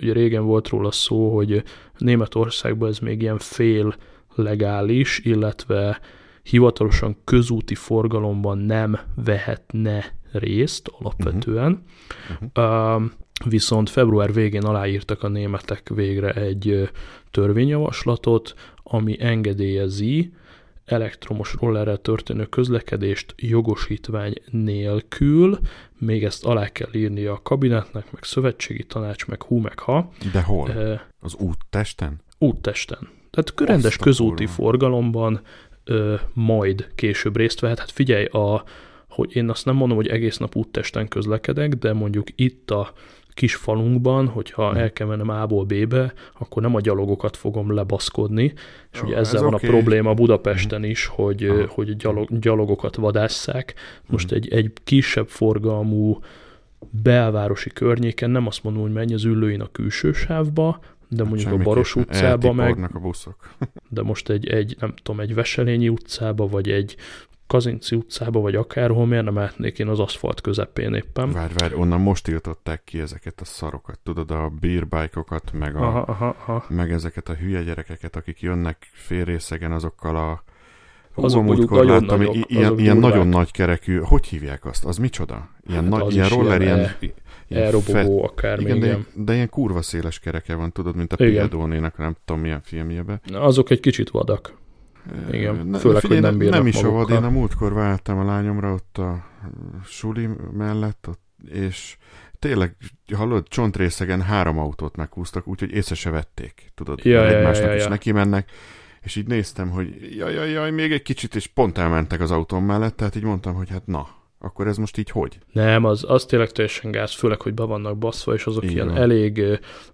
ugye régen volt róla szó, hogy Németországban ez még ilyen fél legális, illetve hivatalosan közúti forgalomban nem vehetne részt alapvetően. Uh-huh. Uh, viszont február végén aláírtak a németek végre egy törvényjavaslatot, ami engedélyezi elektromos rollerrel történő közlekedést jogosítvány nélkül, még ezt alá kell írni a kabinetnek, meg szövetségi tanács, meg hú, meg ha. De hol? E, az úttesten? Úttesten. Tehát rendes közúti kurva. forgalomban ö, majd később részt vehet. Hát figyelj, a, hogy én azt nem mondom, hogy egész nap úttesten közlekedek, de mondjuk itt a kis falunkban, hogyha hmm. el kell mennem A-ból B-be, akkor nem a gyalogokat fogom lebaszkodni, és oh, ugye ezzel ez van okay. a probléma Budapesten is, hogy, ah. hogy gyalog, gyalogokat vadásszák. Most hmm. egy, egy kisebb forgalmú belvárosi környéken nem azt mondom, hogy menj az ülőin a külső sávba, de hát mondjuk a Baros utcába meg, a buszok. de most egy, egy, nem tudom, egy Veselényi utcába, vagy egy Kazinci utcába, vagy akárhol, miért nem átnék én az aszfalt közepén éppen. Várj, várj, onnan most tiltották ki ezeket a szarokat, tudod, a beerbike-okat, meg, a, aha, aha, aha. meg ezeket a hülye gyerekeket, akik jönnek félrészegen azokkal a azok múltkor nagyon láttam, nagyok, ilyen, ilyen nagyon nagy kerekű, hogy hívják azt? Az micsoda? Ilyen, hát nagy, ilyen roller, ilyen, e, ilyen elrobogó akár igen, de, de ilyen kurva széles kereke van, tudod, mint a Piedónének, nem tudom milyen filmjebe. Azok egy kicsit vadak. Igen, ne, főleg, figyelj, hogy nem bírnak Nem is a vad, én a múltkor váltam a lányomra ott a suli mellett, ott, és tényleg, hallod, csontrészegen három autót meghúztak, úgyhogy észre se vették, tudod, ja, ja, egymásnak ja, ja, is ja. neki mennek, és így néztem, hogy jaj, jaj, jaj, még egy kicsit, és pont elmentek az autóm mellett, tehát így mondtam, hogy hát na, akkor ez most így hogy? Nem, az, az tényleg teljesen gáz, főleg, hogy be vannak baszva, és azok igen. ilyen elég,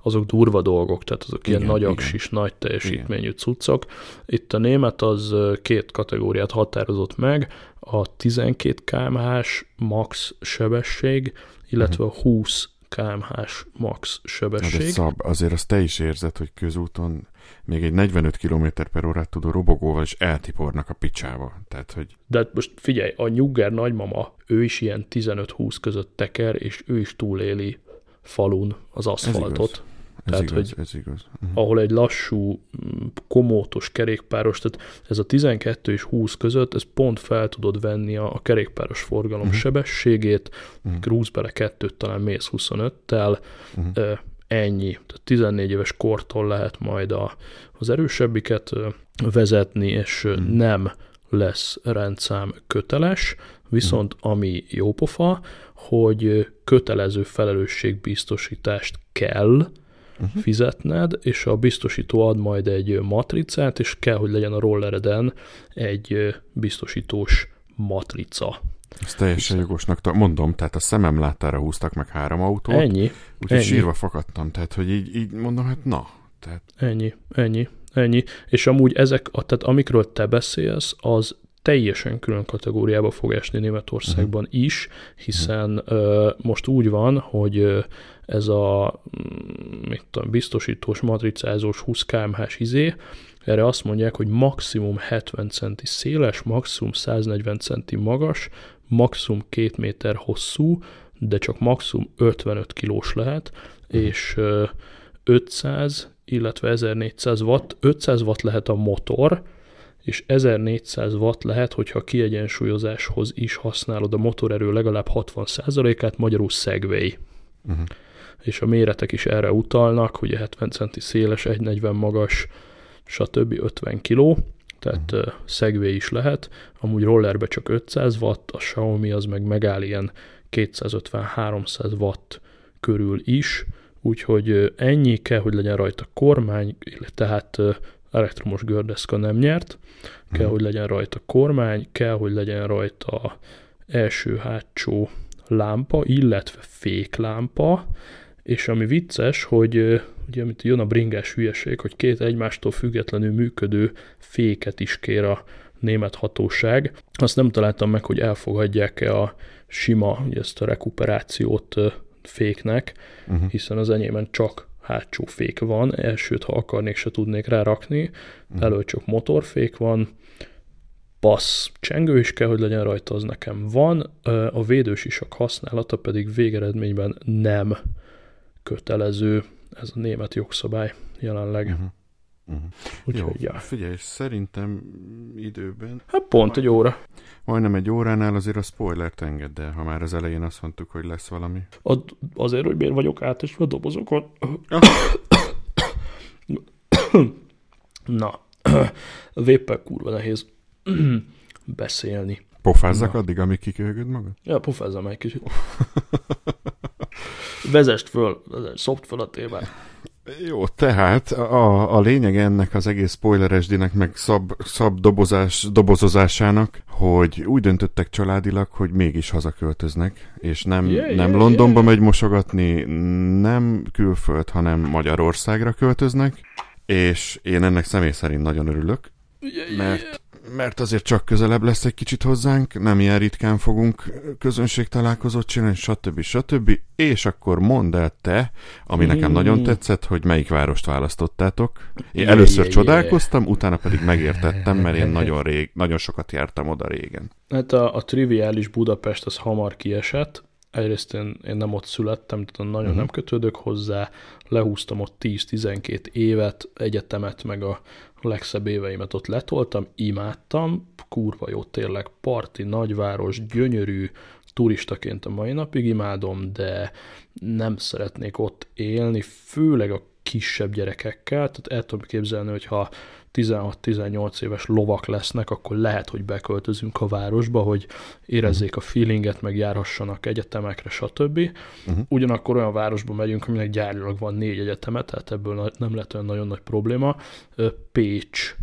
azok durva dolgok, tehát azok igen, ilyen nagy aksis, nagy teljesítményű igen. cuccok. Itt a német az két kategóriát határozott meg, a 12 kmh-s max sebesség, illetve a 20 kmh-s max sebesség. De szab, azért azt te is érzed, hogy közúton még egy 45 km per órát tudó robogóval is eltipornak a picsába. Tehát, hogy... De hát most figyelj, a nyugger nagymama, ő is ilyen 15-20 között teker, és ő is túléli falun az aszfaltot. Ez Tehát, igaz, hogy ez igaz. Uh-huh. Ahol egy lassú, komótos kerékpáros, tehát ez a 12 és 20 között, ez pont fel tudod venni a, a kerékpáros forgalom uh-huh. sebességét, uh-huh. grúz bele kettőt, talán mész 25-tel, uh-huh. Ennyi. Tehát 14 éves kortól lehet majd a, az erősebbiket vezetni, és uh-huh. nem lesz rendszám köteles, viszont uh-huh. ami jópofa, hogy kötelező felelősségbiztosítást kell uh-huh. fizetned, és a biztosító ad majd egy matricát, és kell, hogy legyen a rollereden egy biztosítós matrica. Ez teljesen jogosnak mondom, tehát a szemem láttára húztak meg három autót. Ennyi. Úgyhogy ennyi. sírva fakadtam, tehát hogy így, így mondom, hát na. Tehát... Ennyi, ennyi, ennyi. És amúgy ezek, tehát amikről te beszélsz, az teljesen külön kategóriába fog esni Németországban uh-huh. is, hiszen uh, most úgy van, hogy uh, ez a mm, mit tudom, biztosítós, matricázós 20 kmh-s izé, erre azt mondják, hogy maximum 70 centi széles, maximum 140 centi magas, maximum 2 méter hosszú, de csak maximum 55 kilós lehet, uh-huh. és uh, 500, illetve 1400 watt, 500 watt lehet a motor, és 1400 watt lehet, hogyha a kiegyensúlyozáshoz is használod a motorerő legalább 60%-át, magyarul Segway. Uh-huh. És a méretek is erre utalnak, hogy 70 centi széles, 1,40 magas, stb. 50 kg, tehát. Segway is lehet. Amúgy rollerbe csak 500 watt, a Xiaomi az meg megáll ilyen 250-300 watt körül is, úgyhogy ennyi kell, hogy legyen rajta kormány, tehát elektromos gördeszka nem nyert, kell, hmm. hogy legyen rajta kormány, kell, hogy legyen rajta első-hátsó lámpa, illetve féklámpa, és ami vicces, hogy ugye amit jön a bringás hülyeség, hogy két egymástól függetlenül működő féket is kér a német hatóság. Azt nem találtam meg, hogy elfogadják-e a sima, ezt a rekuperációt féknek, uh-huh. hiszen az enyémen csak hátsó fék van, elsőt, ha akarnék, se tudnék rá rakni, mm. elő csak motorfék van, passz csengő is kell, hogy legyen rajta, az nekem van, a védősisak használata pedig végeredményben nem kötelező, ez a német jogszabály jelenleg. Uh-huh. Uh-huh. Úgyhogy, Jó, ja. figyelj, szerintem időben... Hát pont egy óra. Majdnem egy óránál azért a spoilert engedd el, ha már az elején azt mondtuk, hogy lesz valami. A, azért, hogy miért vagyok átesve a dobozokon. Na, véppel kurva nehéz beszélni. Pofázzak Na. addig, amíg kiköhögöd magad? Ja, pofázzam egy kicsit. Vezest föl, szopd föl a témát. Jó, tehát a, a lényeg ennek az egész spoileresdinek, meg szab, szab dobozás, dobozozásának, hogy úgy döntöttek családilag, hogy mégis hazaköltöznek, és nem, yeah, nem yeah, Londonba yeah. megy mosogatni, nem külföld, hanem Magyarországra költöznek, és én ennek személy szerint nagyon örülök, mert mert azért csak közelebb lesz egy kicsit hozzánk, nem ilyen ritkán fogunk közönség találkozót csinálni, stb. stb. És akkor mondd el te, ami nekem mm. nagyon tetszett, hogy melyik várost választottátok. Én először csodálkoztam, utána pedig megértettem, mert én nagyon, rég, nagyon sokat jártam oda régen. Hát a, a triviális Budapest az hamar kiesett, egyrészt én, én nem ott születtem, tehát nagyon uh-huh. nem kötődök hozzá, lehúztam ott 10-12 évet, egyetemet, meg a legszebb éveimet ott letoltam, imádtam, kurva jó tényleg, parti, nagyváros, gyönyörű, turistaként a mai napig imádom, de nem szeretnék ott élni, főleg a kisebb gyerekekkel, tehát el tudom képzelni, hogyha 16-18 éves lovak lesznek, akkor lehet, hogy beköltözünk a városba, hogy érezzék a feelinget, meg járhassanak egyetemekre, stb. Uh-huh. Ugyanakkor olyan városba megyünk, aminek gyárilag van négy egyetemet, tehát ebből nem lett olyan nagyon nagy probléma. Pécs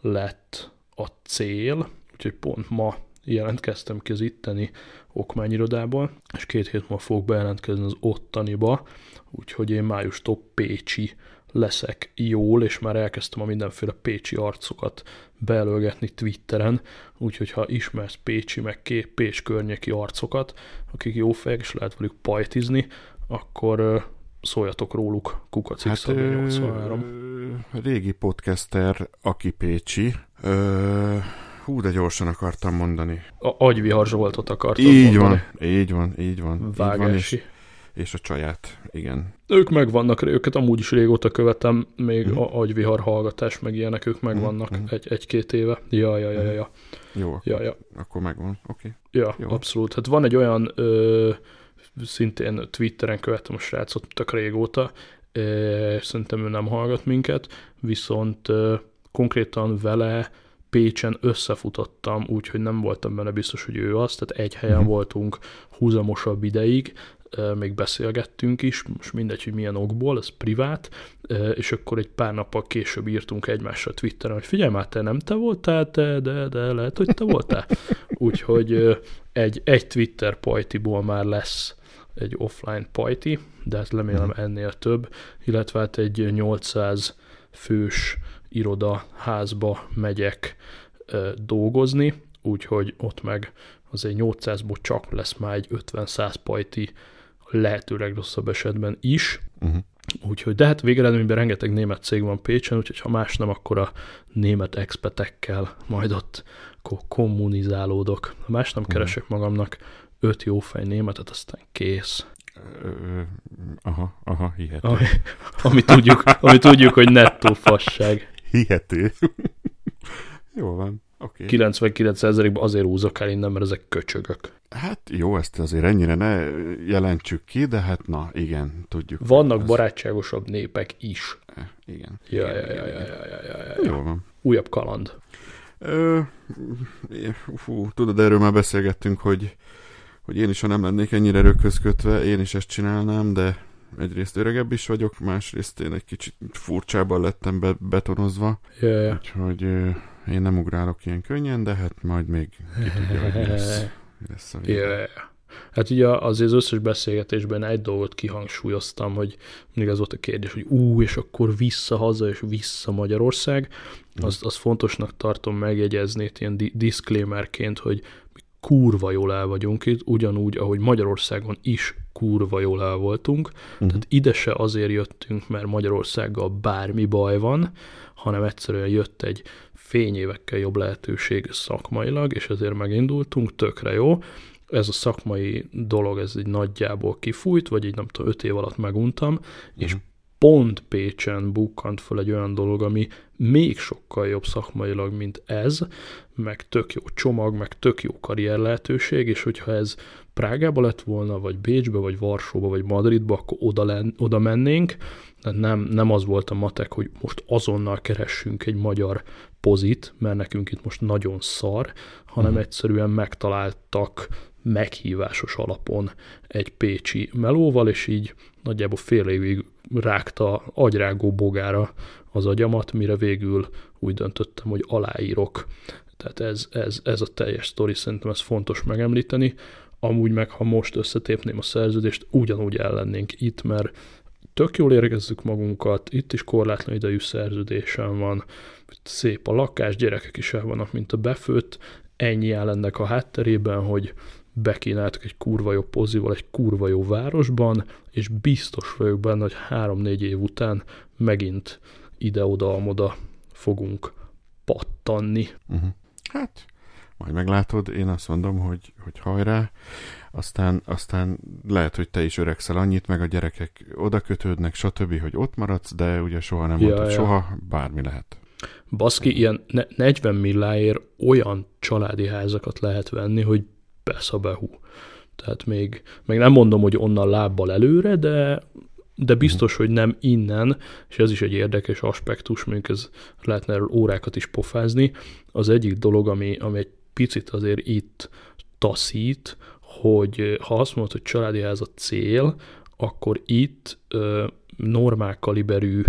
lett a cél, úgyhogy pont ma jelentkeztem ki az itteni okmányirodából, és két hét múlva fogok bejelentkezni az ottaniba, úgyhogy én májustól Pécsi leszek jól, és már elkezdtem a mindenféle pécsi arcokat belőgetni Twitteren, úgyhogy ha ismersz pécsi, meg két Pécs környéki arcokat, akik jó fejek, és lehet velük pajtizni, akkor szóljatok róluk, Kukacik hát, 83. régi podcaster, aki Pécsi, ö, hú, de gyorsan akartam mondani. A agyvihar Zsoltot akartam így mondani. van, így van, így van. Vágási. Így van, és és a csaját, igen. Ők megvannak, őket amúgy is régóta követem, még mm. a agyvihar hallgatás, meg ilyenek, ők megvannak mm. egy, egy-két éve. Ja, ja, ja, ja. ja. Jó, akkor, ja, ja. akkor megvan, oké. Okay. Ja, Jó. abszolút. Hát van egy olyan, ö, szintén Twitteren követem a srácot tök régóta, ö, szerintem ő nem hallgat minket, viszont ö, konkrétan vele Pécsen összefutottam, úgyhogy nem voltam benne biztos, hogy ő az, tehát egy helyen mm. voltunk húzamosabb ideig, még beszélgettünk is, most mindegy, hogy milyen okból, ez privát, és akkor egy pár nappal később írtunk egymásra Twitteren, hogy figyelj már, te nem te voltál, te, de, de lehet, hogy te voltál. Úgyhogy egy, egy Twitter pajtiból már lesz egy offline pajti, de hát remélem mhm. ennél több, illetve hát egy 800 fős iroda házba megyek dolgozni, úgyhogy ott meg azért 800-ból csak lesz már egy 50-100 pajti lehetőleg rosszabb esetben is. Uh-huh. Úgyhogy, de hát végeredményben rengeteg német cég van Pécsen, úgyhogy ha más nem, akkor a német expetekkel majd ott kommunizálódok. Ha más nem uh-huh. keresek magamnak öt jó fej németet, aztán kész. Ö, aha, aha, hihető. Ami, ami, tudjuk, ami tudjuk, hogy nettó fasság. Hihető. Jó van. Okay. 99%-ban azért húzok el innen, mert ezek köcsögök. Hát jó, ezt azért ennyire ne jelentsük ki, de hát na, igen, tudjuk. Vannak ez... barátságosabb népek is. E, igen. Ja, ja, ja, ja, ja, ja, ja, ja. Jó van. Újabb kaland. Ö, fú, tudod, erről már beszélgettünk, hogy, hogy én is, ha nem lennék ennyire örökhöz kötve, én is ezt csinálnám, de egyrészt öregebb is vagyok, másrészt én egy kicsit furcsában lettem be, betonozva. Ja, ja. Úgyhogy én nem ugrálok ilyen könnyen, de hát majd még ki tudja, hogy mi lesz, mi lesz a vége. Yeah. Hát ugye azért az összes beszélgetésben egy dolgot kihangsúlyoztam, hogy mindig az volt a kérdés, hogy ú, és akkor vissza haza, és vissza Magyarország. Azt, azt fontosnak tartom megjegyezni ilyen disclaimerként, hogy kurva jól el vagyunk itt, ugyanúgy, ahogy Magyarországon is kurva jól el voltunk. Uh-huh. Tehát ide se azért jöttünk, mert Magyarországgal bármi baj van, hanem egyszerűen jött egy fényévekkel jobb lehetőség szakmailag, és ezért megindultunk, tökre jó. Ez a szakmai dolog, ez egy nagyjából kifújt, vagy így nem tudom, öt év alatt meguntam, uh-huh. és mhm. Pont Pécsen bukkant fel egy olyan dolog, ami még sokkal jobb szakmailag, mint ez, meg tök jó csomag, meg tök jó karrier lehetőség, és hogyha ez Prágába lett volna, vagy Bécsbe, vagy Varsóba, vagy Madridba, akkor oda, len, oda mennénk, tehát nem, nem az volt a matek, hogy most azonnal keressünk egy magyar pozit, mert nekünk itt most nagyon szar, hanem uh-huh. egyszerűen megtaláltak meghívásos alapon egy pécsi melóval, és így nagyjából fél évig rágta agyrágó bogára az agyamat, mire végül úgy döntöttem, hogy aláírok. Tehát ez, ez, ez a teljes sztori, szerintem ez fontos megemlíteni. Amúgy meg, ha most összetépném a szerződést, ugyanúgy ellennénk itt, mert tök jól éregezzük magunkat, itt is korlátlan idejű szerződésem van, szép a lakás, gyerekek is el vannak, mint a befőtt, ennyi áll ennek a hátterében, hogy bekínáltak egy kurva jó pozival egy kurva jó városban, és biztos vagyok benne, hogy három-négy év után megint ide-oda-amoda fogunk pattanni. Uh-huh. Hát, majd meglátod, én azt mondom, hogy, hogy hajrá, aztán, aztán lehet, hogy te is öregszel annyit, meg a gyerekek oda kötődnek, stb., hogy ott maradsz, de ugye soha nem ja, mondtad, ja. soha bármi lehet. Baszki, ilyen 40 milláért olyan családi házakat lehet venni, hogy beszabehú. Tehát még, még nem mondom, hogy onnan lábbal előre, de, de biztos, hogy nem innen, és ez is egy érdekes aspektus, mondjuk ez lehetne erről órákat is pofázni. Az egyik dolog, ami, ami egy picit azért itt taszít, hogy ha azt mondod, hogy családi ház a cél, akkor itt ö, normál kaliberű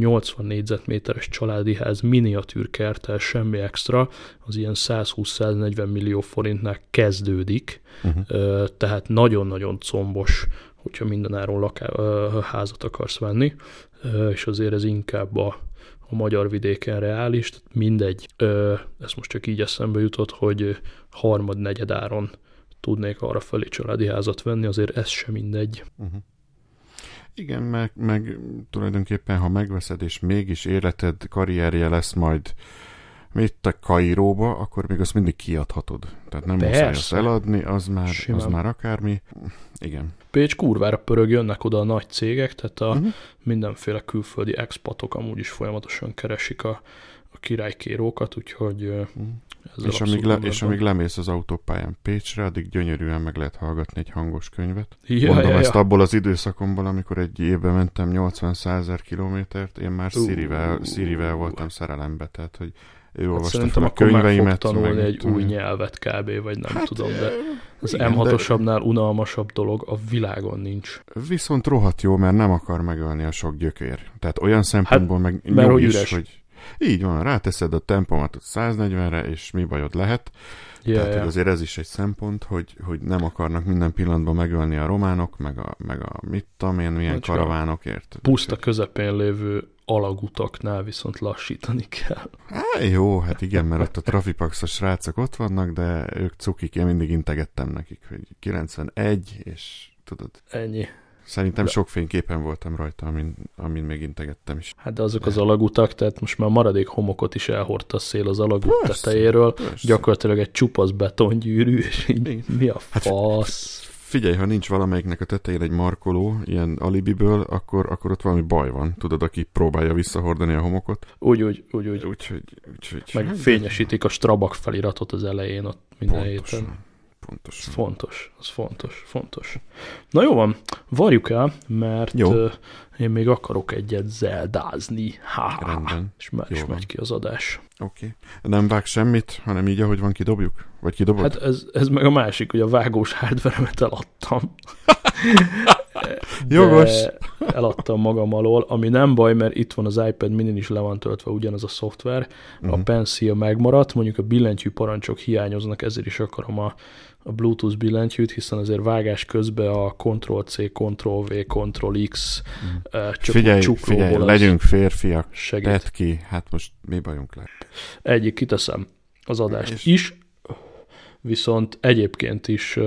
80 négyzetméteres családi ház, miniatűrkertel, semmi extra, az ilyen 120-140 millió forintnál kezdődik, uh-huh. tehát nagyon-nagyon combos, hogyha mindenáron laká- házat akarsz venni, és azért ez inkább a, a magyar vidéken reális, tehát mindegy, ez most csak így eszembe jutott, hogy harmad-negyed áron tudnék arra felé családi házat venni, azért ez sem mindegy. Uh-huh. Igen, meg, meg tulajdonképpen, ha megveszed, és mégis életed, karrierje lesz majd mit a Kairóba, akkor még azt mindig kiadhatod. Tehát nem Persze. muszáj azt eladni, az már, az már akármi. Igen. Pécs kurvára pörög, jönnek oda a nagy cégek, tehát a uh-huh. mindenféle külföldi expatok amúgy is folyamatosan keresik a, a királykérókat, úgyhogy uh-huh. És amíg, le, és amíg lemész az autópályán Pécsre, addig gyönyörűen meg lehet hallgatni egy hangos könyvet. Ja, Mondom ja, ezt ja. abból az időszakomból, amikor egy évben mentem 80-100 kilométert, én már uh, Sirivel, Sirivel voltam szerelembe, tehát hogy ő hát olvasta szerintem fel a könyveimet. Tanulni meg egy új nyelvet kb. vagy nem hát, tudom, de az M6-osabbnál unalmasabb dolog a világon nincs. Viszont rohadt jó, mert nem akar megölni a sok gyökér. Tehát olyan szempontból hát, meg mert hogy is, üres. hogy így van, ráteszed a tempomatot 140-re, és mi bajod lehet. Yeah, Tehát yeah. azért ez is egy szempont, hogy, hogy nem akarnak minden pillanatban megölni a románok, meg a, meg a mit tudom én, milyen Macska. karavánok, Puszta közepén lévő alagutaknál viszont lassítani kell. Há, jó, hát igen, mert ott a trafipaxos srácok ott vannak, de ők cukik, én mindig integettem nekik, hogy 91, és tudod. Ennyi. Szerintem de... sok fényképen voltam rajta, amin, amin még integettem is. Hát de azok az alagutak, tehát most már maradék homokot is elhordta a szél az alagút persze, tetejéről. Persze. Gyakorlatilag egy csupasz betongyűrű, és így mi a hát fasz? Hát, figyelj, ha nincs valamelyiknek a tetején egy markoló, ilyen alibiből, akkor, akkor ott valami baj van. Tudod, aki próbálja visszahordani a homokot. Úgy, úgy, úgy, úgy. Úgyhogy, úgyhogy... Meg fényesítik a Strabak feliratot az elején ott minden Pontosan. héten fontos. Ez fontos, az fontos, fontos. Na jó van, varjuk el, mert jó. Én még akarok egyet zeldázni. Ha, Rendben. És már is megy ki az adás. Oké. Okay. Nem vág semmit, hanem így, ahogy van, kidobjuk? Vagy kidobod? Hát ez, ez meg a másik, hogy a vágós hardware-emet eladtam. Jogos. eladtam magam alól, ami nem baj, mert itt van az iPad mini is le van töltve ugyanaz a szoftver, uh-huh. a mhm. Pencil megmaradt, mondjuk a billentyű parancsok hiányoznak, ezért is akarom a a Bluetooth billentyűt, hiszen azért vágás közben a Ctrl-C, Ctrl-V, Ctrl-X mm. uh, figyelj, figyelj, legyünk férfiak, segít. tedd ki, hát most mi bajunk lett? Egyik kiteszem az adást És... is, viszont egyébként is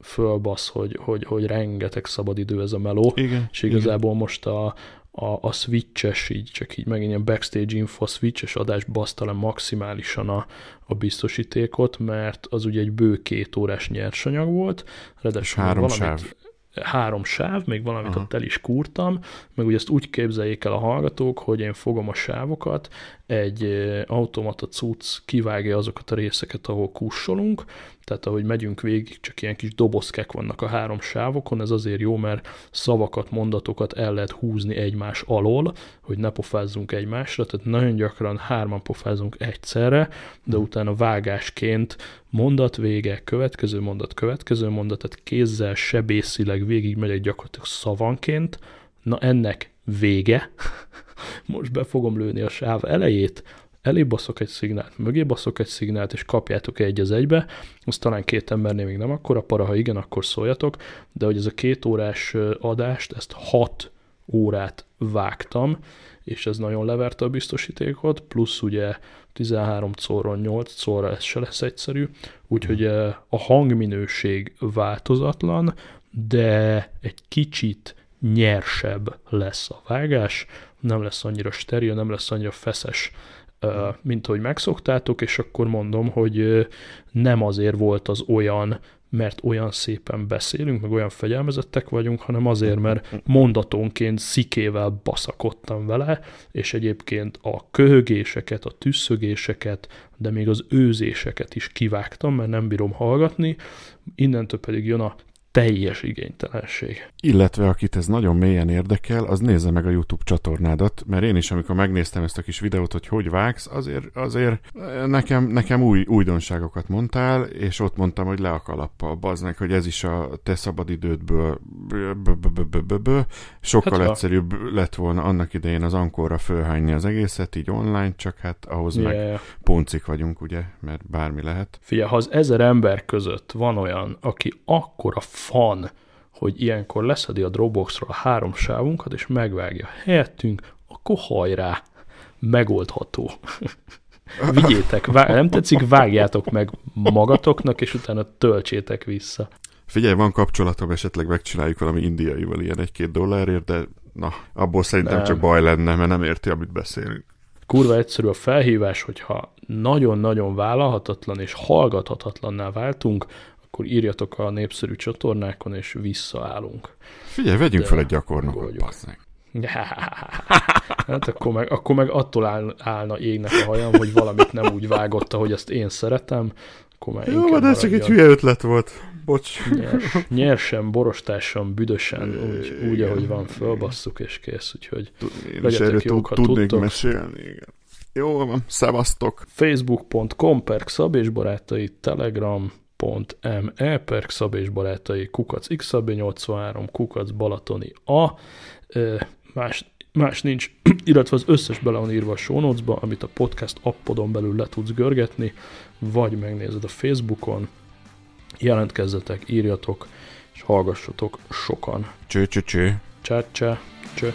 fölbasz, hogy, hogy, hogy rengeteg szabadidő ez a meló, igen, és igazából igen. most a, a, a switches, így csak így megint ilyen backstage info, switches adás baszta le maximálisan a, a biztosítékot, mert az ugye egy bő két órás nyersanyag volt, ráadásul három valamit, sáv három sáv, még valamit Aha. ott el is kúrtam, meg ugye ezt úgy képzeljék el a hallgatók, hogy én fogom a sávokat, egy automata cucc kivágja azokat a részeket, ahol kussolunk, tehát ahogy megyünk végig, csak ilyen kis dobozkek vannak a három sávokon, ez azért jó, mert szavakat, mondatokat el lehet húzni egymás alól, hogy ne pofázzunk egymásra, tehát nagyon gyakran hárman pofázunk egyszerre, de utána vágásként mondat vége, következő mondat, következő mondat, tehát kézzel sebészileg végig megyek gyakorlatilag szavanként, na ennek vége, most be fogom lőni a sáv elejét, elé baszok egy szignált, mögé baszok egy szignált, és kapjátok egy az egybe, az talán két embernél még nem akkora para, ha igen, akkor szóljatok, de hogy ez a két órás adást, ezt hat órát vágtam, és ez nagyon leverte a biztosítékot, plusz ugye 13 szorron 8 szorra ez se lesz egyszerű, úgyhogy a hangminőség változatlan, de egy kicsit nyersebb lesz a vágás, nem lesz annyira steril, nem lesz annyira feszes, mint ahogy megszoktátok, és akkor mondom, hogy nem azért volt az olyan, mert olyan szépen beszélünk, meg olyan fegyelmezettek vagyunk, hanem azért, mert mondatonként szikével baszakodtam vele, és egyébként a köhögéseket, a tüsszögéseket, de még az őzéseket is kivágtam, mert nem bírom hallgatni, innentől pedig jön a teljes igénytelenség. Illetve akit ez nagyon mélyen érdekel, az nézze meg a YouTube csatornádat, mert én is, amikor megnéztem ezt a kis videót, hogy hogy vágsz, azért, azért nekem, nekem új újdonságokat mondtál, és ott mondtam, hogy le a kalappal, baznek, hogy ez is a te szabadidődből sokkal hát, egyszerűbb lett volna annak idején az ankorra fölhányni az egészet, így online, csak hát ahhoz yeah. meg puncik vagyunk, ugye, mert bármi lehet. Figyelj, ha az ezer ember között van olyan, aki akkora fan, hogy ilyenkor leszedi a Dropboxról a három sávunkat, és megvágja helyettünk, akkor hajrá, megoldható. Vigyétek, vág, nem tetszik, vágjátok meg magatoknak, és utána töltsétek vissza. Figyelj, van kapcsolatom, esetleg megcsináljuk valami indiaival ilyen egy-két dollárért, de na, abból szerintem nem. csak baj lenne, mert nem érti, amit beszélünk. kurva egyszerű a felhívás, hogyha nagyon-nagyon vállalhatatlan és hallgathatatlanná váltunk, akkor írjatok a népszerű csatornákon, és visszaállunk. Figyelj, vegyünk De fel egy gyakornokot, basszeg. Hát akkor meg, akkor meg attól áll, állna égnek a hajam, hogy valamit nem úgy vágott, hogy ezt én szeretem, akkor már Jó, de ez csak egy hülye ötlet volt. Bocs. Nyers, nyersen, borostásan, büdösen, úgy, úgy ahogy van, fölbasszuk és kész, úgyhogy Én is erről tud, tudnék tudtok. mesélni, igen. Jó van, szevasztok. Facebook.com per Szab és barátai, Telegram.me per Szab és barátai, kukac xab83, kukac balatoni a, más, más nincs, illetve az összes bele van írva a show notes-ba, amit a podcast appodon belül le tudsz görgetni, vagy megnézed a Facebookon, jelentkezzetek, írjatok, és hallgassatok sokan. Cső, cső, cső. Csá, csá, cső.